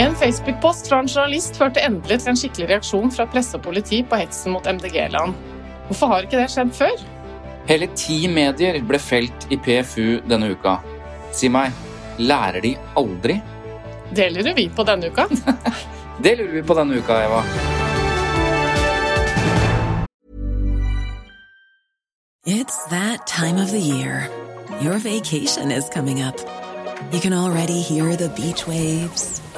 En Facebook-post fra en journalist førte endelig til en skikkelig reaksjon fra presse og politi på hetsen mot MDG-land. Hvorfor har ikke det skjedd før? Hele ti medier ble felt i PFU denne uka. Si meg, lærer de aldri? Det lurer vi på denne uka. Det lurer vi på denne uka, Eva. It's that time of the year. Your vacation is coming up. You can already hear the beach waves,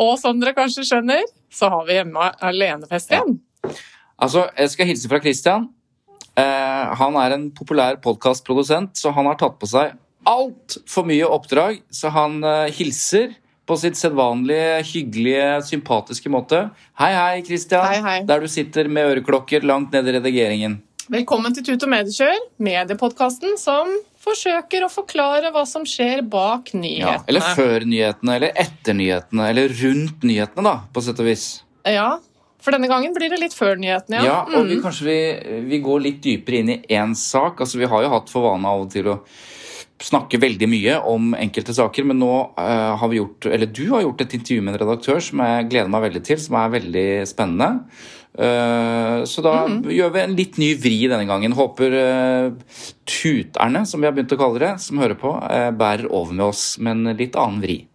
Og som dere kanskje skjønner, så har vi hjemme alenefest igjen. Altså, jeg skal hilse fra Christian. Eh, han er en populær podkastprodusent, så han har tatt på seg altfor mye oppdrag. Så han eh, hilser på sitt sedvanlige, hyggelige, sympatiske måte. Hei, hei, Christian. Hei, hei. Der du sitter med øreklokker langt ned i redigeringen. Velkommen til Tut og Mediekjør, mediepodkasten som forsøker å forklare hva som skjer bak nyhetene. Ja, eller før nyhetene, eller etter nyhetene, eller rundt nyhetene, da, på sett og vis. Ja, for denne gangen blir det litt før nyhetene, Ja, ja. og vi, Mm. kanskje vi, vi går litt dypere inn i én sak. Altså, vi har jo hatt for vane av og til å snakke veldig mye om enkelte saker, men nå uh, har vi gjort, eller du har gjort et intervju med en redaktør som jeg gleder meg veldig til, som er veldig spennende. Eh, så da Mhm. gjør vi en litt ny vri denne gangen. Håper eh, tuterne, som vi har begynt å kalle det, som hører på, eh, bærer over med oss med en litt annen vri.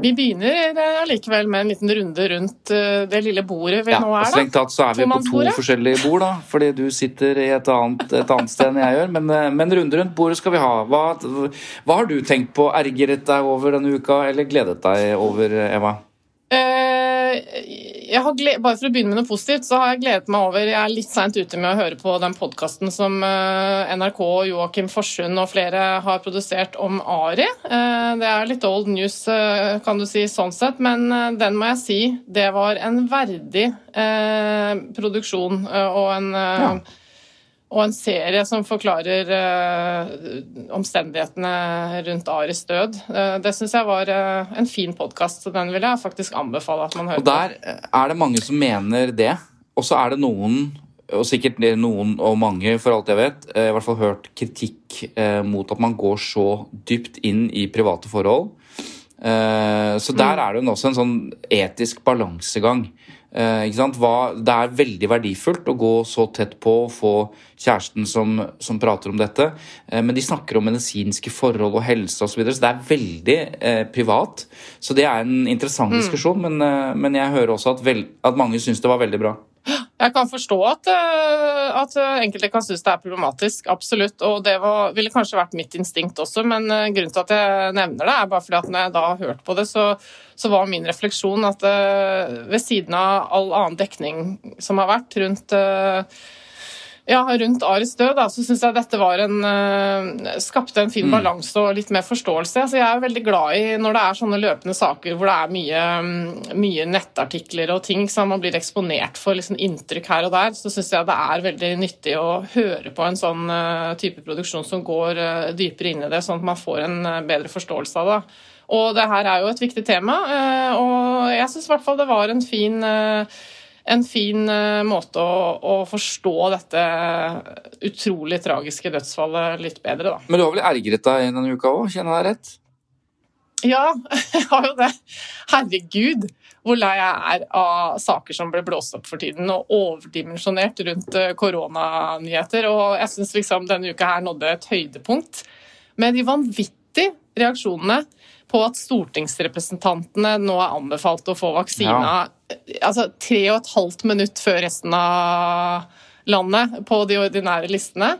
Vi begynner allikevel med en liten runde rundt det lille bordet vi Ja, nå er. er, Strengt tatt så er vi på to forskjellige bord, da, fordi du sitter i et annet, et annet sted enn jeg gjør. Men, men runde rundt bordet skal vi ha. Hva, hva har du tenkt på, ergret deg over denne uka, eller gledet deg over, Eva? Eh, gled, bare for å begynne med noe positivt, så har jeg gledet meg over Jeg er litt seint ute med å høre på den podkasten som NRK NRK, Joakim Forsund og flere har produsert om Ari. Eh, det er litt old news, eh, kan du si, sånn sett, men eh, den må jeg si det var en verdig eh, produksjon eh, og en eh, Ja. Og en serie som forklarer eh, omstendighetene rundt Aris død. Eh, det syns jeg var eh, en fin podkast, så den vil jeg faktisk anbefale at man hører Og der eh, er det mange som mener det. Og så er det noen, og sikkert er noen og mange for alt jeg vet, eh, i hvert fall hørt kritikk eh, mot at man går så dypt inn i private forhold. Så der er det jo også en sånn etisk balansegang. Eh? Hva, det er veldig verdifullt å gå så tett på og få kjæresten som, som prater om dette. Eh, men de snakker om medisinske forhold og helse osv., så, videre, så det er veldig eh, privat. Så det er en interessant diskusjon, men, eh, men jeg hører også at, vel, at mange syns det var veldig bra. Jeg kan forstå at, eh, at enkelte kan synes det er problematisk, absolutt. Og det var, ville kanskje vært mitt instinkt også, men eh, grunnen til at jeg nevner det, er bare fordi at når jeg da har hørt på det, så, så var min refleksjon at eh, ved siden av all annen dekning som har vært rundt eh, ja, rundt Aris død, da, så syns jeg dette var en eh, skapte en fin balanse og litt mer forståelse. Altså, jeg er veldig glad i når det er sånne løpende saker hvor det er mye, mm, mye nettartikler og ting som man blir eksponert for liksom, inntrykk her og der, så syns jeg det er veldig nyttig å høre på en sånn eh, type produksjon som går eh, dypere inn i det, sånn at man får en bedre forståelse av det. Og det her er jo et viktig tema, og jeg syns i hvert fall det var en fin en fin eh, måte å, å forstå dette utrolig tragiske dødsfallet litt bedre, da. Men du har vel ergret deg denne uka òg, kjenner jeg deg rett? Ja, jeg har jo det. Herregud, hvor lei jeg er av saker som ble blåst opp for tiden og overdimensjonert rundt eh, koronanyheter. Og jeg syns liksom denne uka her nådde et høydepunkt med de vanvittige reaksjonene på at stortingsrepresentantene nå er anbefalt å få vaksina Ja. Altså, tre og et halvt minutt før resten av landet på de ordinære listene.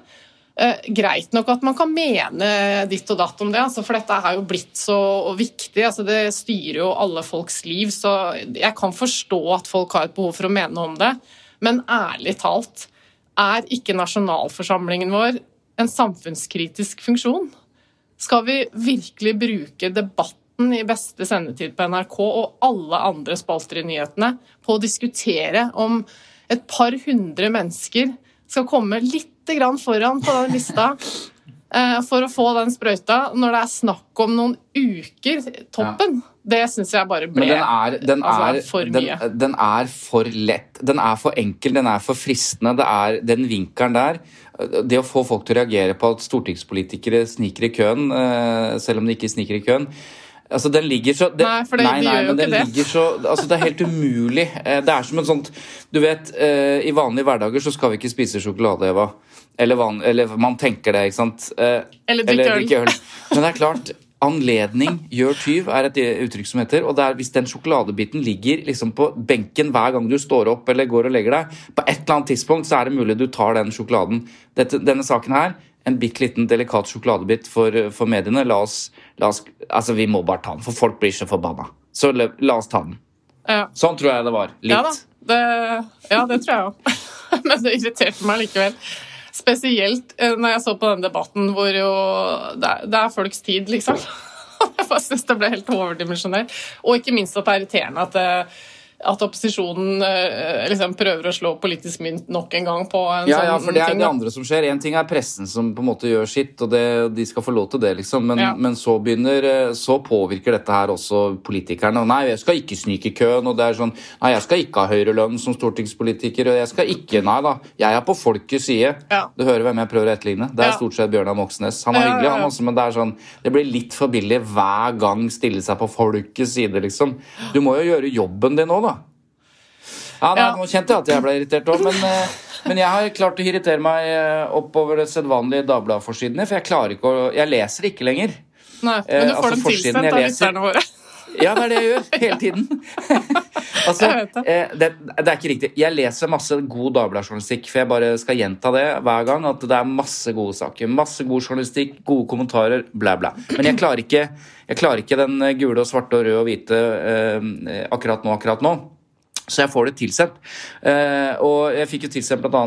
Eh, greit nok at man kan mene ditt og datt om det, altså, for dette er jo blitt så viktig. Altså, det styrer jo alle folks liv, så jeg kan forstå at folk har et behov for å mene noe om det. Men ærlig talt, er ikke nasjonalforsamlingen vår en samfunnskritisk funksjon? Skal vi virkelig bruke debatten i beste sendetid på NRK og alle andre spalter i nyhetene på å diskutere om et par hundre mennesker skal komme litt foran på den lista eh, for å få den sprøyta, når det er snakk om noen uker, toppen, ja. det syns jeg bare ble den er, den altså, er, for mye. Den, den, er for lett. Den er for enkel, den er for fristende. Det er den vinkelen der. Det å få folk til å reagere på at stortingspolitikere sniker i køen, eh, selv om de ikke sniker i køen Altså, den ligger så det, Nei, for det, nei, nei, de gjør jo ikke det. Så, altså, det er helt umulig. Eh, det er som et sånt Du vet, eh, i vanlige hverdager så skal vi ikke spise sjokolade, Eva. Eller, van, eller man tenker det, ikke sant. Eh, eller drikke øl. Men det er klart, anledning gjør tyv, er et uttrykk som heter. Og det er hvis den sjokoladebiten ligger liksom på benken hver gang du står opp eller går og legger deg, på et eller annet tidspunkt så er det mulig du tar den sjokoladen. Dette, denne saken her en bitte liten delikat sjokoladebit for, for mediene. La oss, oss, Altså, vi må bare ta den, for folk blir så forbanna. Så la, la oss ta den. Ja. Sånn tror jeg det var. Litt. Ja, det, ja det tror jeg òg. Men det irriterte meg likevel. Spesielt eh, når jeg så på den debatten hvor jo Det er, det er folks tid, liksom. Jeg bare syns det ble helt overdimensjonert. Og ikke minst at det er irriterende at det, eh, at opposisjonen eh, liksom prøver å slå politisk mynt nok en gang på en ja, sånn ja, for det er ting, det andre som skjer. En ting er pressen som på en måte gjør sitt, og det, de skal få lov til det, liksom. Men, ja. men, så begynner eh, Så påvirker dette her også politikerne. Nei, jeg skal ikke snike i køen, og det er sånn Nei, jeg skal ikke ha høyere lønn som stortingspolitiker, og jeg skal ikke Nei da, jeg er på folkets side. Ja. Du hører hvem jeg prøver å etterligne. Det er stort sett Bjørnar Moxnes. Han er hyggelig, han også, men det er sånn Det blir litt for billig hver gang stille seg på folkets side, liksom. Du må jo gjøre jobben din òg, da. Ja, nei, Nå kjente jeg at jeg ble irritert òg, men, eh, men, jeg har klart å irritere meg eh, oppover det sedvanlige Dagbladet-forsidene. For jeg klarer ikke å Jeg leser ikke lenger. Nei, Men du får altså, dem tilsendt av lytterne våre. Ja, det er det jeg gjør. Hele tiden. altså, det. Det, det, er ikke riktig. Jeg leser masse god Dagbladet-journalistikk, for jeg bare skal gjenta det hver gang. At det er masse gode saker. Masse god journalistikk, gode kommentarer, bla, bla. Men jeg klarer ikke, jeg klarer ikke den gule og svarte og røde og hvite eh, akkurat nå, akkurat nå. Så jeg får det tilsendt. Uh, og jeg fikk jo tilsendt bl.a.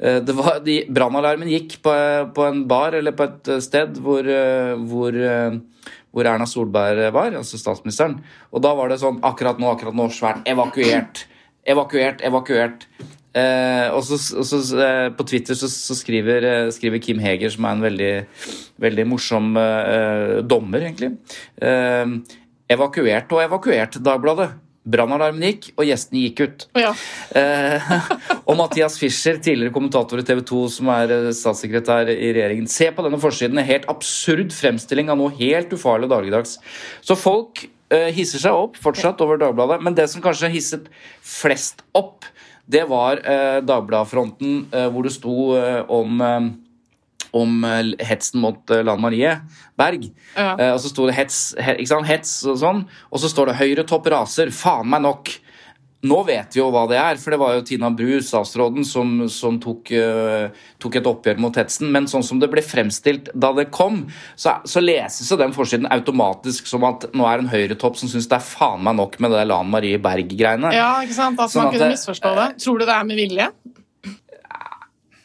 Eh, det var, de, Brannalarmen gikk på, på, en bar eller på et sted hvor, uh, hvor, hvor, Erna Solberg var, altså statsministeren. Og da var det sånn akkurat nå, akkurat nå, svært evakuert. Evakuert, evakuert. og så, og så På Twitter så, så skriver, skriver, Kim Heger, som er en veldig, veldig morsom dommer, egentlig. evakuert og evakuert, Dagbladet. Brannalarmen gikk, og gjestene gikk ut. Ja. eh, og Mathias Fischer, tidligere kommentator i TV 2, som er eh, statssekretær i regjeringen. Se på denne forsiden. En helt absurd fremstilling av noe helt ufarlig dagligdags. Så folk eh, hisser seg opp fortsatt over Dagbladet, men det som kanskje hisset flest opp, det var eh, Dagbladfronten, eh, hvor det sto eh, om om eh, hetsen mot eh, Lan Marie Berg. Ja. Uh, og så sto det hets, he, hets og sånn, og så står det 'Høyre topp raser'. Faen meg nok. Nå vet vi jo hva det er, for det var jo Tina Bru, statsråden, som, som tok, uh, tok, et oppgjør mot hetsen. Men sånn som det ble fremstilt da det kom, så, så leses jo den forsiden automatisk som at nå er en høyretopp som syns det er faen meg nok med det Lan Marie Berg-greiene. Ja, ikke sant? At sånn man kunne misforstå det. Tror du det er med vilje?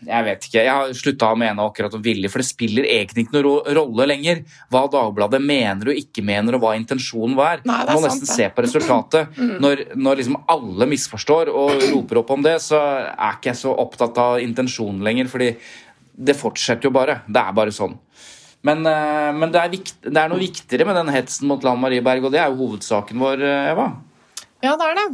Jeg vet ikke. Jeg har slutta å mene akkurat om vilje, for det spiller egentlig ikke noen rolle lenger hva Dagbladet mener og ikke mener, og hva intensjonen var. Nei, Man må nesten se på resultatet. mm. Når, når liksom alle misforstår og roper opp om det, så er ikke jeg så opptatt av intensjonen lenger, fordi det fortsetter jo bare. Det er bare sånn. Men, eh, men det, er vikt, det, er noe viktigere med den hetsen mot Lan Marie Berg, og det er jo hovedsaken vår, eh, Eva. Ja, det er det.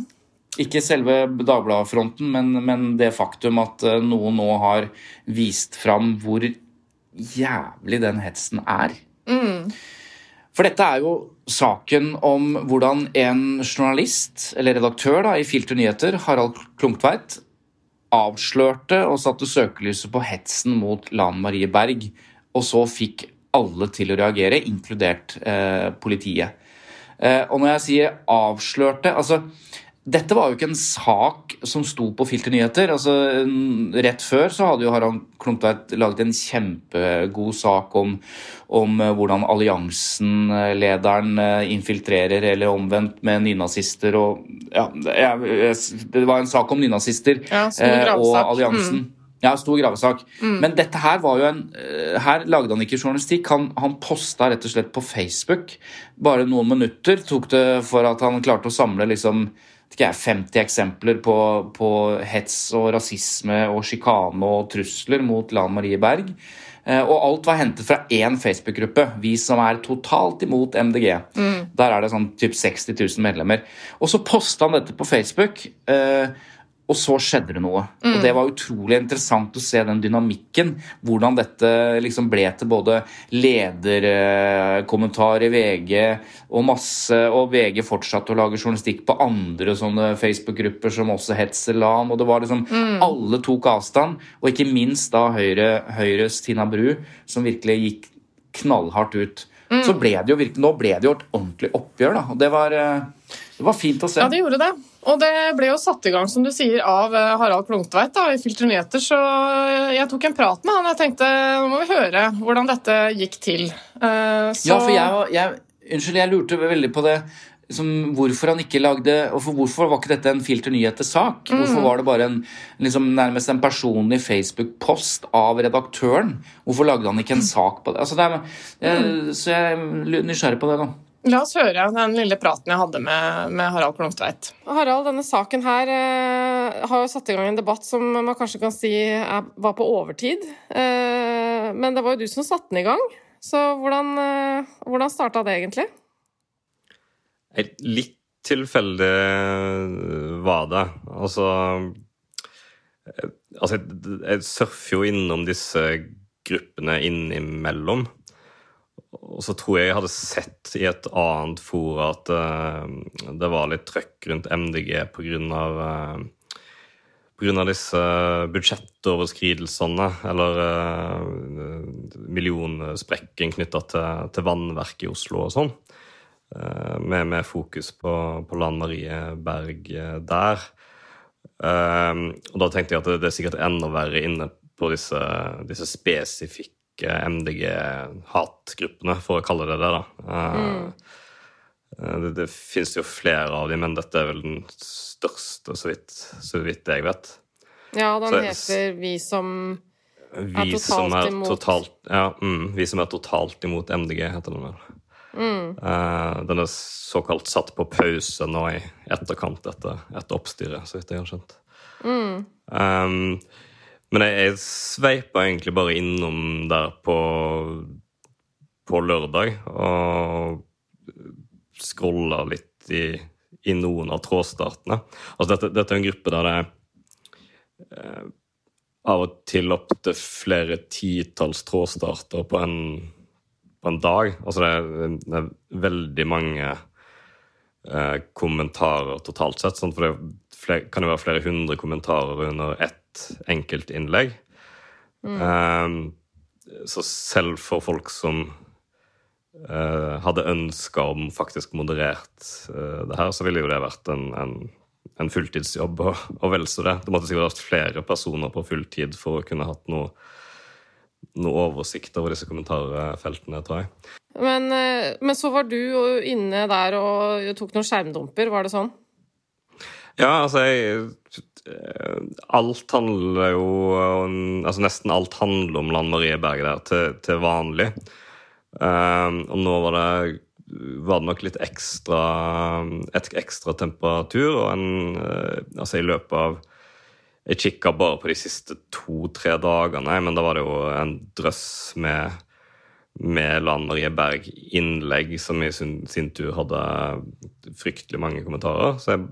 Ikke selve Dagbladet-fronten, men, men, det faktum at eh, noen nå har vist fram hvor jævlig den hetsen er. Mm. For dette er jo saken om hvordan en journalist, eller redaktør da, i Filter Nyheter, Harald Klungtveit, avslørte og satte søkelyset på hetsen mot Lan Marie Berg, og så fikk alle til å reagere, inkludert eh, politiet. Eh, og når jeg sier avslørte altså dette var jo ikke en sak som sto på Filternyheter. Altså, rett før så hadde jo Harald Klungtveit laget en kjempegod sak om, om eh, hvordan alliansen-lederen eh, infiltrerer, eller omvendt, med nynazister og Ja, det var en sak om nynazister ja, og alliansen. Mm. Ja, stor gravesak. Mm. Men dette her var jo en Her lagde han ikke journalistikk. Han, han posta rett og slett på Facebook. Bare noen minutter tok det for at han klarte å samle liksom 50 eksempler på, på hets og rasisme og sjikane og trusler mot Lan Marie Berg. Eh, og alt var hentet fra én Facebook-gruppe, vi som er totalt imot MDG. Mm. Der er det sånn typ 60 000 medlemmer. Og så posta han dette på Facebook. Eh, og så skjedde det noe. Mm. Og Det var utrolig interessant å se den dynamikken. Hvordan dette liksom ble til både lederkommentar i VG og masse Og VG fortsatte å lage journalistikk på andre sånne Facebook-grupper som også hetser LAN. Og det var liksom mm. Alle tok avstand. Og ikke minst da Høyre, Høyres Tina Bru, som virkelig gikk knallhardt ut. Mm. Så ble det jo virkelig, nå ble det jo et ordentlig oppgjør. da, og det var, eh, det var fint å se. Ja, det gjorde det. Og det ble jo satt i gang, som du sier, av eh, Harald Klungtveit da, i Filter Nyheter, så eh, jeg tok en prat med han. Jeg tenkte nå må vi høre hvordan dette gikk til. Uh, så... Ja, for jeg, jeg, Unnskyld, jeg lurte veldig på det. Som, hvorfor han ikke lagde og Hvorfor var ikke dette en Filter Nyheter-sak? Mm. Hvorfor var det bare en, liksom, nærmest en personlig Facebook-post av redaktøren? Hvorfor lagde han ikke en sak på det? Altså, det er, jeg, mm. Så jeg er nysgjerrig på det. da. La oss høre den lille praten jeg hadde med, med Harald Klungtveit. Harald, denne saken her eh, har jo satt i gang en debatt som man kanskje kan si er, var på overtid. Eh, men det var jo du som satte den i gang. Så hvordan, eh, hvordan starta det egentlig? Litt tilfeldig var det. Altså, eh, altså jeg, jeg surfer jo innom disse gruppene innimellom. Og så tror jeg jeg hadde sett i et annet fora at uh, det var litt trøkk rundt MDG pga. Uh, Pga. disse budsjettoverskridelsene, eller uh, millionsprekken knytta til, til vannverket i Oslo og sånn. Uh, med, med, fokus på, på Lan Marie Berg der. Uh, og da tenkte jeg at det, det, er sikkert enda verre inne på disse, disse spesifikke MDG-hatgruppene, for å kalle det det. da. Mm. Det, det finnes jo flere av dem, men dette er vel den største, så vidt, så vidt jeg vet. Ja, den så, heter Vi som vi er totalt som er imot totalt, ja, mm, Vi som er totalt imot MDG, heter den vel. Mm. Uh, den er såkalt satt på pause nå i etterkant etter, etter oppstyret, så vidt jeg har skjønt. Mm. Um, men jeg, jeg sveipa egentlig bare innom der på, på lørdag og scrolla litt i, i, noen av trådstartene. Altså dette, dette, er en gruppe der det eh, av og til opptil flere titalls trådstarter på en, på en dag. Altså det er, det er veldig mange eh, kommentarer totalt sett. Sånn, for det flere, kan jo være flere hundre kommentarer under ett enkeltinnlegg. Mm. Um, så selv for folk som uh, hadde ønska om faktisk moderert uh, det her, så ville jo det vært en, en, en fulltidsjobb og, og vel så det. Det måtte sikkert vært flere personer på fulltid for å kunne hatt noe, noe oversikt over disse kommentarfeltene, tror jeg. Men, men så var du inne der og tok noen skjermdumper, var det sånn? Ja, altså jeg Eh, alt handler jo Altså nesten alt handler om Lan Marie Berge der til, til vanlig. Um, og nå var det, var det nok litt ekstra et ekstra temperatur, og en uh, Altså i løpet av Jeg kikka bare på de siste to-tre dagene, men da var det jo en drøss med med Lan Marie Berg-innlegg, som i sin, sin, tur hadde fryktelig mange kommentarer. Så Jeg,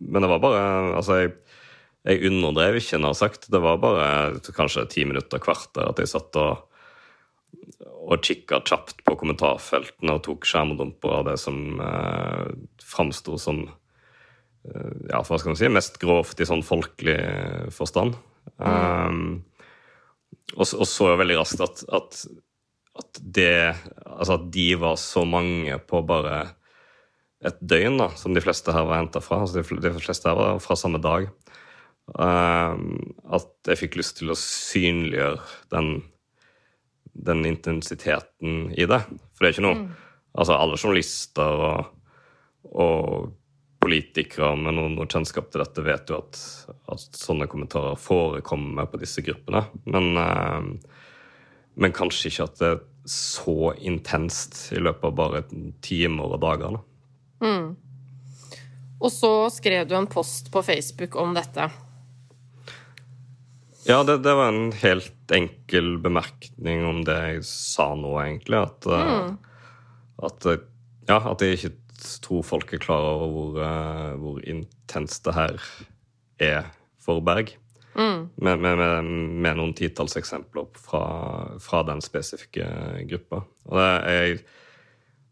men det var bare Altså, jeg jeg underdrev ikke, når jeg har sagt. Det var bare kanskje ti minutter, kvarter, at jeg satt og, og kikka kjapt på kommentarfeltene og tok skjermdumper av det som eh, framsto som eh, ja, hva skal man si, mest grovt i sånn folkelig forstand. Mm. Um, og, og, så veldig raskt at, at, at, det Altså at de var så mange på bare et døgn, da, som de fleste her var henta fra. Altså de, fleste her var fra samme dag. Um, at jeg fikk lyst til å synliggjøre den, den intensiteten i det. For det er ikke noe Altså, alle journalister og, og politikere med noe, noe kjennskap til dette vet jo at, at sånne kommentarer forekommer på disse gruppene. Men, uh, men kanskje ikke at det er så intenst i løpet av bare timer og dager. da. Og så skrev du en post på Facebook om dette. Ja, det, det var en helt enkel bemerkning om det jeg sa nå, egentlig. At, mm. at, eh, ja, at jeg ikke tror folk er klar over hvor, eh, hvor intenst det her er for Berg. Med, med, med, med noen titalls eksempler fra, fra den spesifikke gruppa. Og det, jeg,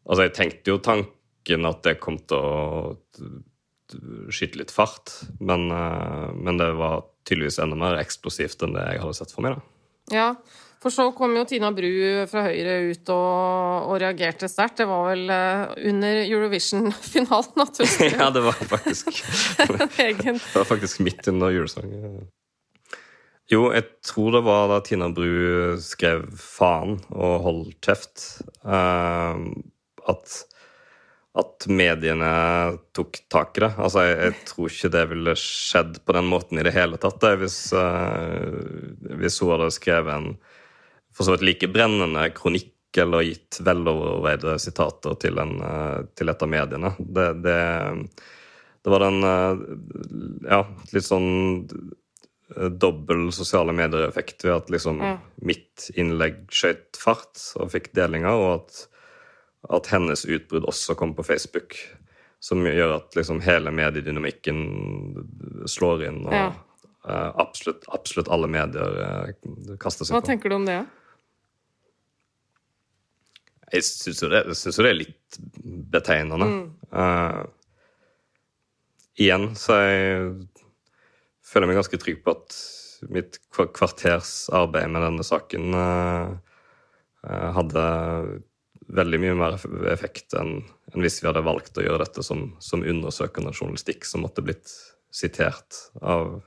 altså jeg tenkte jo tanken at det kom til å skyte litt fart, men, eh, men det var tydeligvis enda mer eksplosivt enn det jeg hadde sett for meg. da. Ja, for så kom jo Tina Bru fra Høyre ut og, og reagerte sterkt. Det var vel eh, under Eurovision-finalen at hun Ja, det var faktisk Det var faktisk midt under julesangen. Jo, jeg tror det var da Tina Bru skrev 'faen' og 'hold kjeft', eh, at, at mediene tok tak i det. Altså, jeg, jeg tror ikke det ville skjedd på den måten i det hele tatt, det, hvis, uh, hvis hun hadde skrevet en for så vidt like brennende kronikk eller gitt veloverveide sitater til, en, uh, til et av mediene. Det, det, det var den uh, ja, litt sånn dobbel sosiale medier-effekt ved at liksom mm. mitt innlegg skjøt fart og fikk delinger, og at, at hennes utbrudd også kom på Facebook. Som gjør at liksom hele mediedynamikken slår inn, og Ja. eh, absolutt, absolutt alle medier eh, kaster seg Hva på. tenker du om det? Jeg syns jo, det- det er litt betegnende. Eh, igjen så jeg føler meg ganske trygg på at mitt kvarters arbeid med denne saken hadde veldig mye mer effekt enn enn hvis vi hadde valgt å gjøre dette som, som undersøkende journalistikk som måtte blitt sitert av,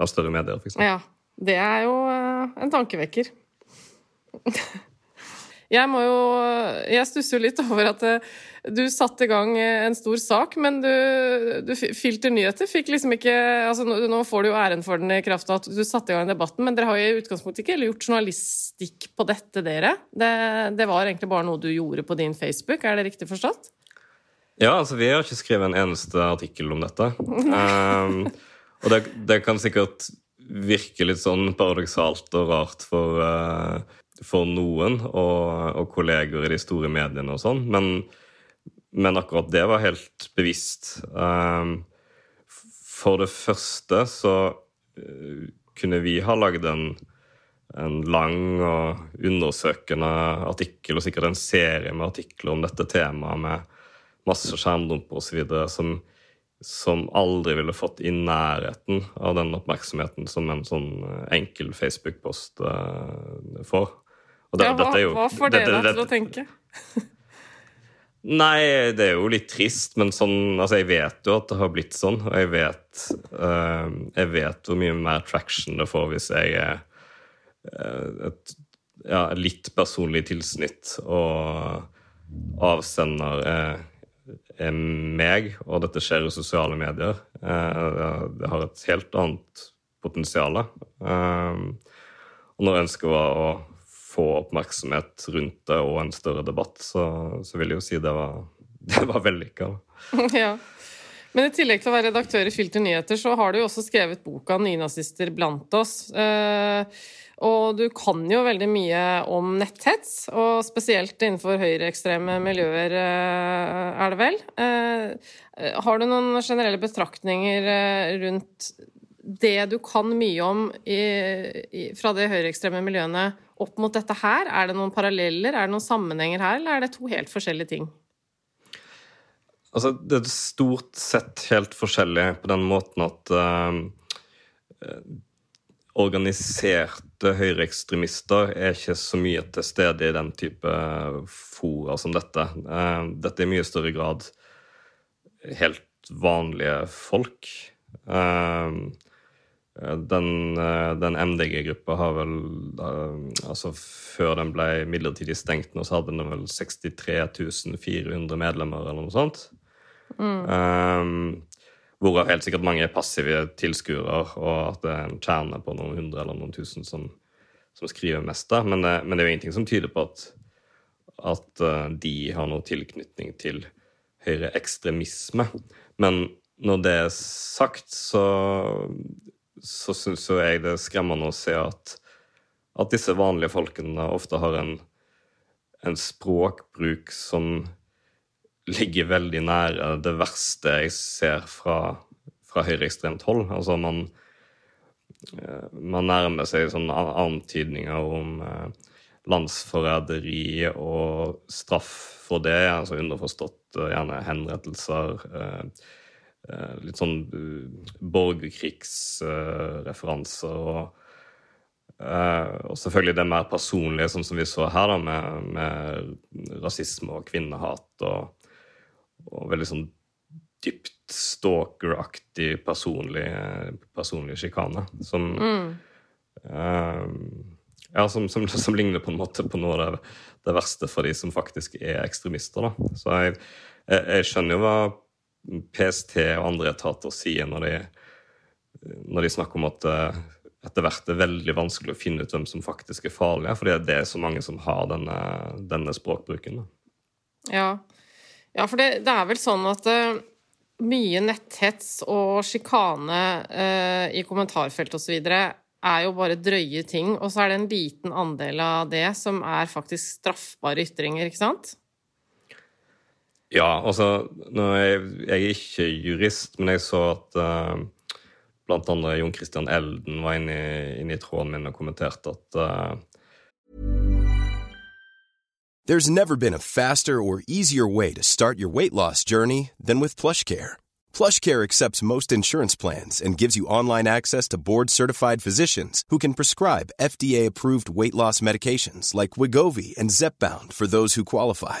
av større medier, f.eks. Ja, det er jo eh, en tankevekker. Jeg må jo Jeg stusser jo litt over at eh, du satte i gang eh, en stor sak, men du, du Filter nyheter fikk liksom ikke altså Nå får du jo æren for den i kraft av at du satte i gang debatten, men dere har jo i utgangspunktet ikke gjort journalistikk på dette, dere. Det, det var egentlig bare noe du gjorde på din Facebook, er det riktig forstått? Ja, altså vi har ikke skrevet en eneste artikkel om dette. Um, og det, det kan sikkert virke litt sånn paradoksalt og rart for, eh, for noen og, og kolleger i de store mediene og sånn, men, men akkurat det var helt bevisst. Um, for det første så eh, kunne vi ha lagd en en lang og undersøkende artikkel, og sikkert en serie med artikler om dette temaet med masse skjermdumper osv. Som, som aldri ville fått i nærheten av den oppmerksomheten som en sånn enkel Facebook-post eh, får. Det- Ja, hva, jo- hva får det dette- til å tenke? Nei, det er jo litt trist, men sånn Altså, jeg vet jo at det har blitt sånn, og jeg vet uh, Jeg vet hvor mye mer traction det får hvis jeg er uh, et ja, litt personlig tilsnitt, og avsender er, er meg, og dette skjer i sosiale medier. Uh, det har et helt annet potensial. Eh, og når ønsket var å få oppmerksomhet rundt det og en større debatt, så, så vil jeg jo si det var, det var vellykka. Ja. Men i tillegg til å være redaktør i Filter nyheter, så har du jo også skrevet boka 'Nynazister blant oss'. Eh, og du kan jo veldig mye om netthets, og spesielt innenfor høyreekstreme miljøer, eh, er det vel. Eh, har du noen generelle betraktninger rundt det du kan mye om i, i, fra de høyreekstreme miljøene opp mot dette her? Er det noen paralleller, er det noen sammenhenger her, eller er det to helt forskjellige ting? Altså, det er stort sett helt forskjellig på den måten at uh, organiserte høyreekstremister er ikke så mye til stede i den type fora som dette. Uh, dette er i mye større grad helt vanlige folk. Um, den, den MDG-gruppa har vel altså Før den ble midlertidig stengt nå, så hadde den vel 63 400 medlemmer, eller noe sånt. Mm. Um, hvorav helt sikkert mange er passive tilskuere, og at det er en kjerne på noen hundre eller noen tusen som, som skriver mest. da. Men, men, det er jo ingenting som tyder på at, at de har noe tilknytning til høyreekstremisme. Men når det er sagt, så, så syns jeg det er skremmende å se at, at disse vanlige folkene ofte har en, en språkbruk som ligger veldig nære det verste jeg ser fra, fra høyreekstremt hold. Altså man, eh, man nærmer seg sånne antydninger om eh, landsforræderi og straff for det, altså underforstått eh, gjerne henrettelser. Litt sånn borgerkrigsreferanser. og og selvfølgelig det mer personlige, sånn som vi så her, da, med, med rasisme og kvinnehat. og og veldig sånn dypt stalkeraktig personlig, personlig sjikane. Som, mm. uh, ja, som, som, som, ligner på en måte på noe av det, det, verste for de som faktisk er ekstremister. Da. Så jeg, jeg, jeg, skjønner jo hva PST og andre etater sier når de, når de snakker om at etter hvert er veldig vanskelig å finne ut hvem som faktisk er farlige, fordi det er så mange som har denne, denne språkbruken. Ja, ja, for det, det er vel sånn at uh, mye netthets og sjikane uh, i kommentarfelt osv. er jo bare drøye ting, og så er det en liten andel av det som er faktisk straffbare ytringer, ikke sant? Ja, altså jeg, jeg, er ikke jurist, men jeg så at uh, blant andre Jon Christian Elden var inne i, i tråden min og kommenterte at uh, There's never been a faster or easier way to start your weight loss journey than with PlushCare. PlushCare accepts most insurance plans and gives you online access to board-certified physicians who can prescribe FDA-approved weight loss medications like Wigovi and Zepbound for those who qualify.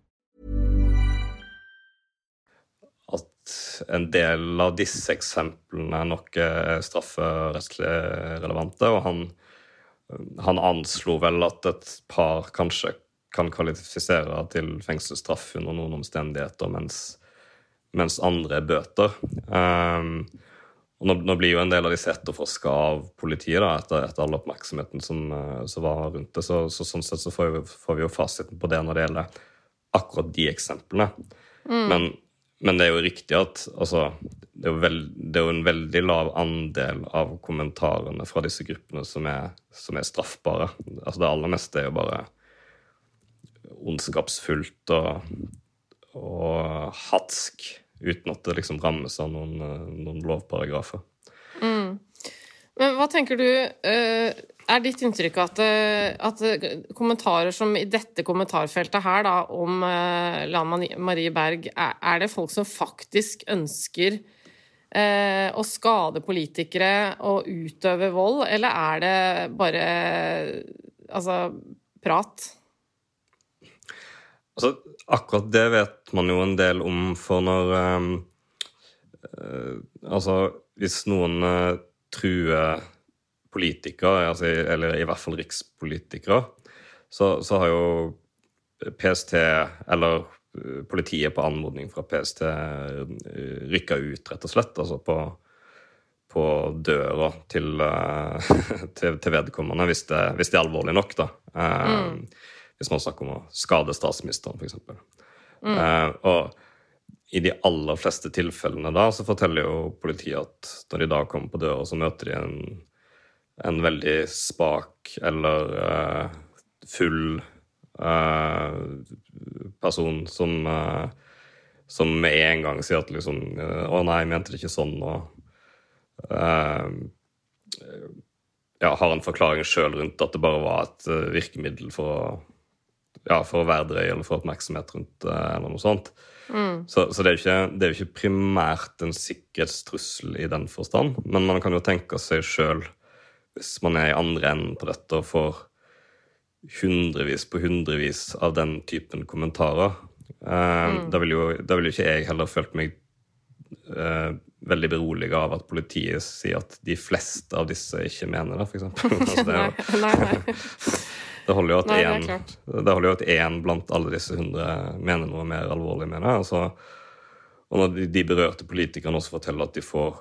En del av disse eksemplene nok er strafferettslig relevante, og han, han anslo vel at et par kanskje kan kvalifisere til fengselsstraff under noen omstendigheter, mens, mens andre er bøter. Um, og nå, nå, blir jo en del av disse etterforska av politiet da, etter, etter, all oppmerksomheten som, eh, som, var rundt det. Så, så sånn sett så får vi, får vi, jo fasiten på det når det gjelder akkurat de eksemplene. Mm. Men, men, det er jo riktig at altså, det, er veld, det, er jo en veldig lav andel av kommentarene fra disse gruppene som er, som er straffbare. Altså, det aller meste er jo bare ondskapsfullt og, og hatsk uten at det liksom rammes av noen, noen lovparagrafer. Mm. Men hva tenker du eh, Er ditt inntrykk at, eh, at, kommentarer som i dette kommentarfeltet her, da, om Lan Marie Berg, er det folk som faktisk ønsker å skade politikere og utøve vold, eller er det bare altså prat? Altså, akkurat det vet man jo en del om, for når uh, Altså, hvis noen uh, truer politikere, altså, eller i hvert fall rikspolitikere, så, så har jo PST, eller politiet på anmodning fra PST, rykka ut, rett og slett. Altså på, på døra til, til, til vedkommende, hvis det, hvis det, er alvorlig nok, da. Mm. Hvis man snakker om å skade statsministeren, f.eks. Mm. Uh, og i de aller fleste tilfellene da, så forteller jo politiet at når de da kommer på døra, så møter de en, en veldig spak eller uh, full uh, person som, uh, som med en gang sier at liksom Å nei, jeg mente det ikke sånn, og ja, har en forklaring sjøl rundt at det bare var et virkemiddel for å ja, for å være drøy eller få oppmerksomhet rundt eller noe sånt. Mm. Så, så det, er ikke, det, er jo ikke, primært en sikkerhetstrussel i den forstand. Men man kan jo tenke seg sjøl, hvis man er i andre enden på dette og får hundrevis på hundrevis av den typen kommentarer, eh, mm. da, vil jo, vil jo ikke jeg heller følt meg uh, veldig beroliga av at politiet sier at de fleste av disse ikke mener det, f.eks. altså, det nei, nei. Det holder jo at Nei, én, det holder jo at én blant alle disse hundre mener noe mer alvorlig med det. Altså, og når de, de, berørte politikerne også forteller at de får,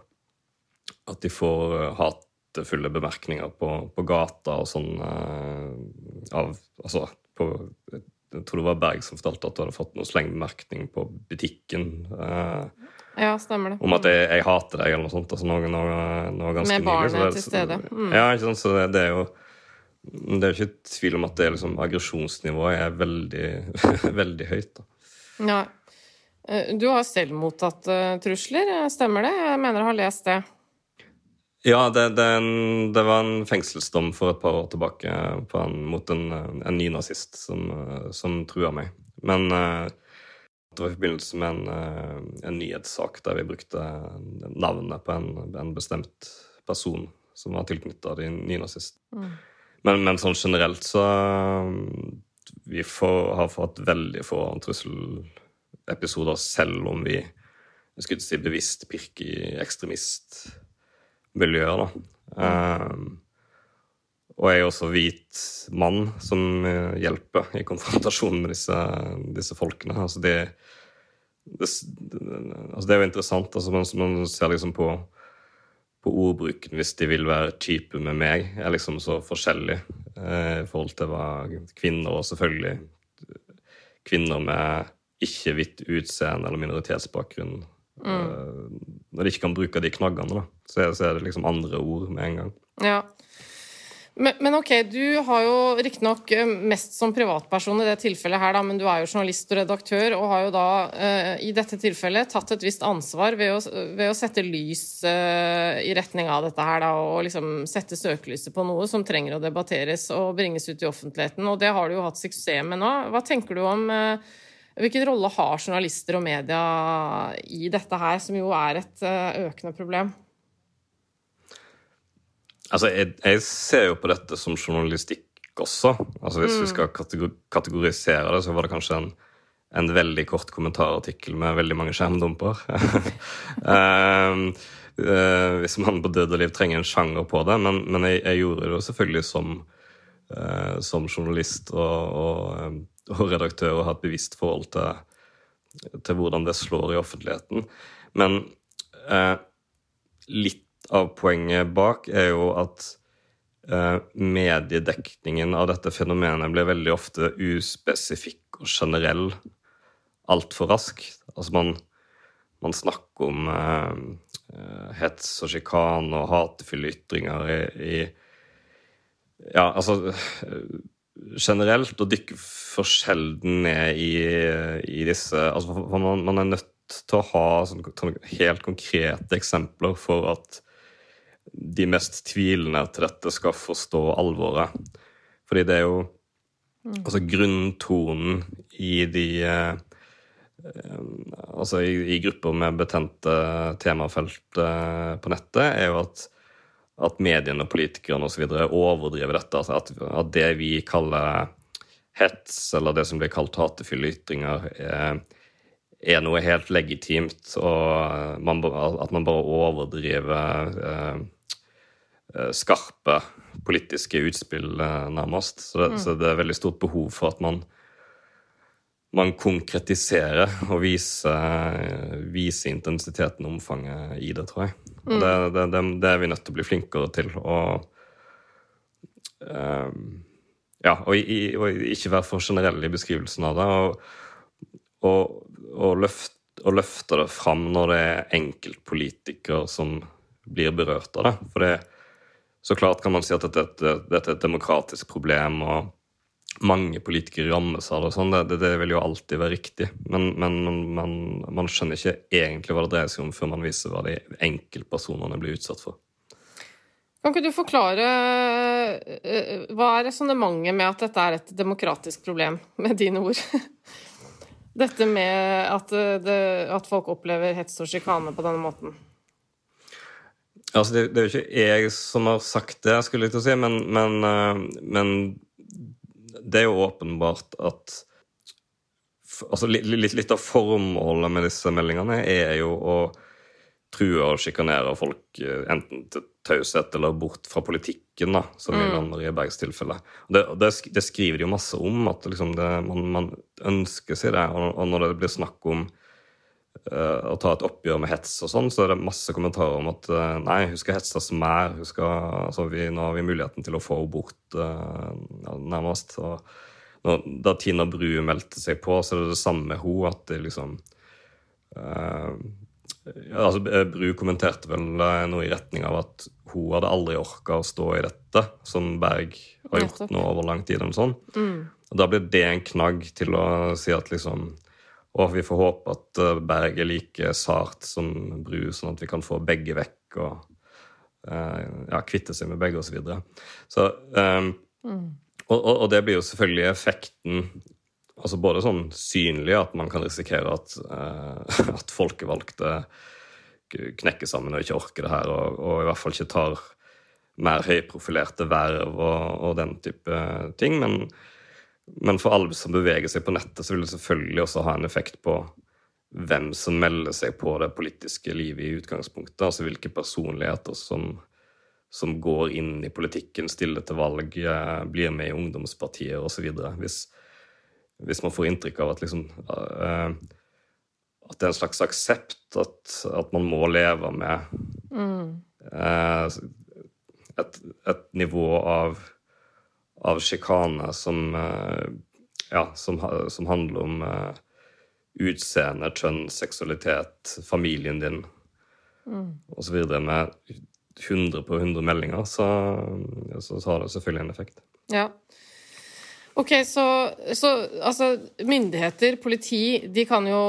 at de får uh, hatefulle bemerkninger på, på gata og sånn uh, av Altså på jeg tror det var Berg som fortalte at du hadde fått noen slengbemerkning på butikken. Uh, ja, stemmer det. Om at jeg, jeg, hater deg, eller noe sånt. Altså noe, noe, noe ganske Med barnet til stede. Mm. Ja, ikke sant. Så det, det, er jo det er jo ikke tvil om at det liksom, aggresjonsnivået er veldig, veldig høyt. Da. Ja. Eh, du har selv mottatt uh, trusler, stemmer det? Jeg mener jeg har lest det. Ja, det, det, en, det, var en fengselsdom for et par år tilbake en, mot en, en nynazist som, som trua meg. Men uh, det var i forbindelse med en, uh, en, nyhetssak der vi brukte navnet på en, bestemt person som var tilknytta de nynazistene. Mm. Men, men, sånn generelt så Vi får, har fått veldig få trusselepisoder, selv om vi jeg skulle si bevisst pirker i ekstremistmiljøer. da. Um, og jeg er også hvit mann som hjelper i konfrontasjonen med disse, disse folkene. Altså det, det, altså det, er jo interessant. altså Man, man ser liksom på på ordbruken hvis de vil være type med meg, er liksom så forskjellig eh, i forhold til hva kvinner og selvfølgelig kvinner med ikke-hvitt utseende eller minoritetsbakgrunn mm. eh, Når de ikke kan bruke de knaggene, da, så er, så er det liksom andre ord med en gang. Ja, men, men, ok, du har jo riktignok eh, mest som privatperson i det tilfellet her, da, men du er jo journalist og redaktør, og har jo da uh, i dette tilfellet tatt et visst ansvar ved å, ved å sette lys uh, i retning av dette her, da, og liksom sette søkelyset på noe som trenger å debatteres og bringes ut i offentligheten. Og det har du jo hatt suksess med nå. Hva tenker du om uh, Hvilken rolle har journalister og media i dette her, som jo er et økende problem? Altså, jeg, jeg, ser jo på dette som journalistikk også. Altså, Hvis mm. vi skal kategorisere det, så var det kanskje en, en veldig kort kommentarartikkel med veldig mange skjermdumper. um, uh, hvis man på død og liv trenger en sjanger på det. Men, men jeg, jeg, gjorde det jo selvfølgelig som, uh, som journalist og, og, og, redaktør og har et bevisst forhold til, til, hvordan det slår i offentligheten. Men eh, litt av poenget bak er jo at eh, mediedekningen av dette fenomenet blir veldig ofte uspesifikk og generell altfor rask. Altså man, man snakker om eh hets og sjikane og hatefulle ytringer i, i, Ja, altså generelt, og dykker for sjelden ned i, i disse altså man, man, er nødt til å ha sånn, helt konkrete eksempler for at de mest tvilende til dette skal forstå alvoret. Fordi det er jo mm. Altså grunntonen i de eh, Altså i, i, grupper med betente temafelt eh, på nettet, er jo at, at mediene og politikerne osv. overdriver dette. Altså at, at, det vi kaller hets, eller det som blir kalt hatefulle ytringer, er, er noe helt legitimt, og man, at man bare overdriver eh, Eh, skarpe politiske utspill, eh, nærmest. Så det, mm. så det, er veldig stort behov for at man, man konkretiserer og viser, viser intensiteten og omfanget i det, tror jeg. Mm. Det, det, det, er vi nødt til å bli flinkere til. Og, um, ja, og, i, og, ikke være for generell i beskrivelsen av det. Og, og, løft, løfte det fram når det er enkeltpolitikere som blir berørt av det. For det, så klart kan man si at dette, dette er et demokratisk problem, og mange politikere rammes av det. og sånn, det, det, vil jo alltid være riktig. Men, men man, man, skjønner ikke egentlig hva det dreier seg om, før man viser hva de enkeltpersonene blir utsatt for. Kan ikke du forklare eh, Hva er resonnementet med at dette er et demokratisk problem, med dine ord? Dette med at, eh, det, at folk opplever hets og sjikane på denne måten? Altså, det, det, er jo ikke jeg som har sagt det, skulle jeg til å si, men, men, eh, men det er jo åpenbart at altså, litt, litt, av formålet med disse meldingene er jo å true og sjikanere folk eh, enten til taushet eller bort fra politikken, da, som mm. i Lan Marie Bergs tilfelle. Det, det, det, skriver de jo masse om, at liksom det, man, man, ønsker seg det. Og, og når det blir snakk om å ta et oppgjør med hets og sånn, så er det masse kommentarer om at uh, nei, hun skal hetses mer. Hun skal, altså, vi, nå har vi muligheten til å få henne bort, uh, nærmest. Og når, da Tina Bru meldte seg på, så er det det samme med henne, at det liksom ja, altså, Bru kommenterte vel noe i retning av at hun hadde aldri orka å stå i dette, som Berg har gjort nå over lang tid. Og sånn. Mm. Og Da blir det en knagg til å si at liksom Å, vi får håpe at eh, Berg er like sart som Bru, sånn at vi kan få begge vekk og uh, ja, kvitte seg med begge, osv. Så, videre. så um, mm. og, og, og det blir jo selvfølgelig effekten altså både sånn synlig at man kan risikere at, uh, at folkevalgte knekker sammen og ikke orker det her, og, og i hvert fall ikke tar mer høyprofilerte verv og, og den type ting. Men, men, for alle som beveger seg på nettet, så vil det selvfølgelig også ha en effekt på hvem som melder seg på det politiske livet i utgangspunktet. Altså hvilke personligheter som, som går inn i politikken, stiller til valg, eh, blir med i ungdomspartier osv. Hvis, hvis man får inntrykk av at liksom uh, At det er en slags aksept at, at man må leve med mm. uh, et, et, nivå av, av sjikane som uh, Ja, som, som, handler om utseende, kjønn, seksualitet, familien din mm. osv. med 100 på 100 meldinger, så, så har det selvfølgelig en effekt. Ja. Ok, så, så, altså myndigheter, politi, de kan jo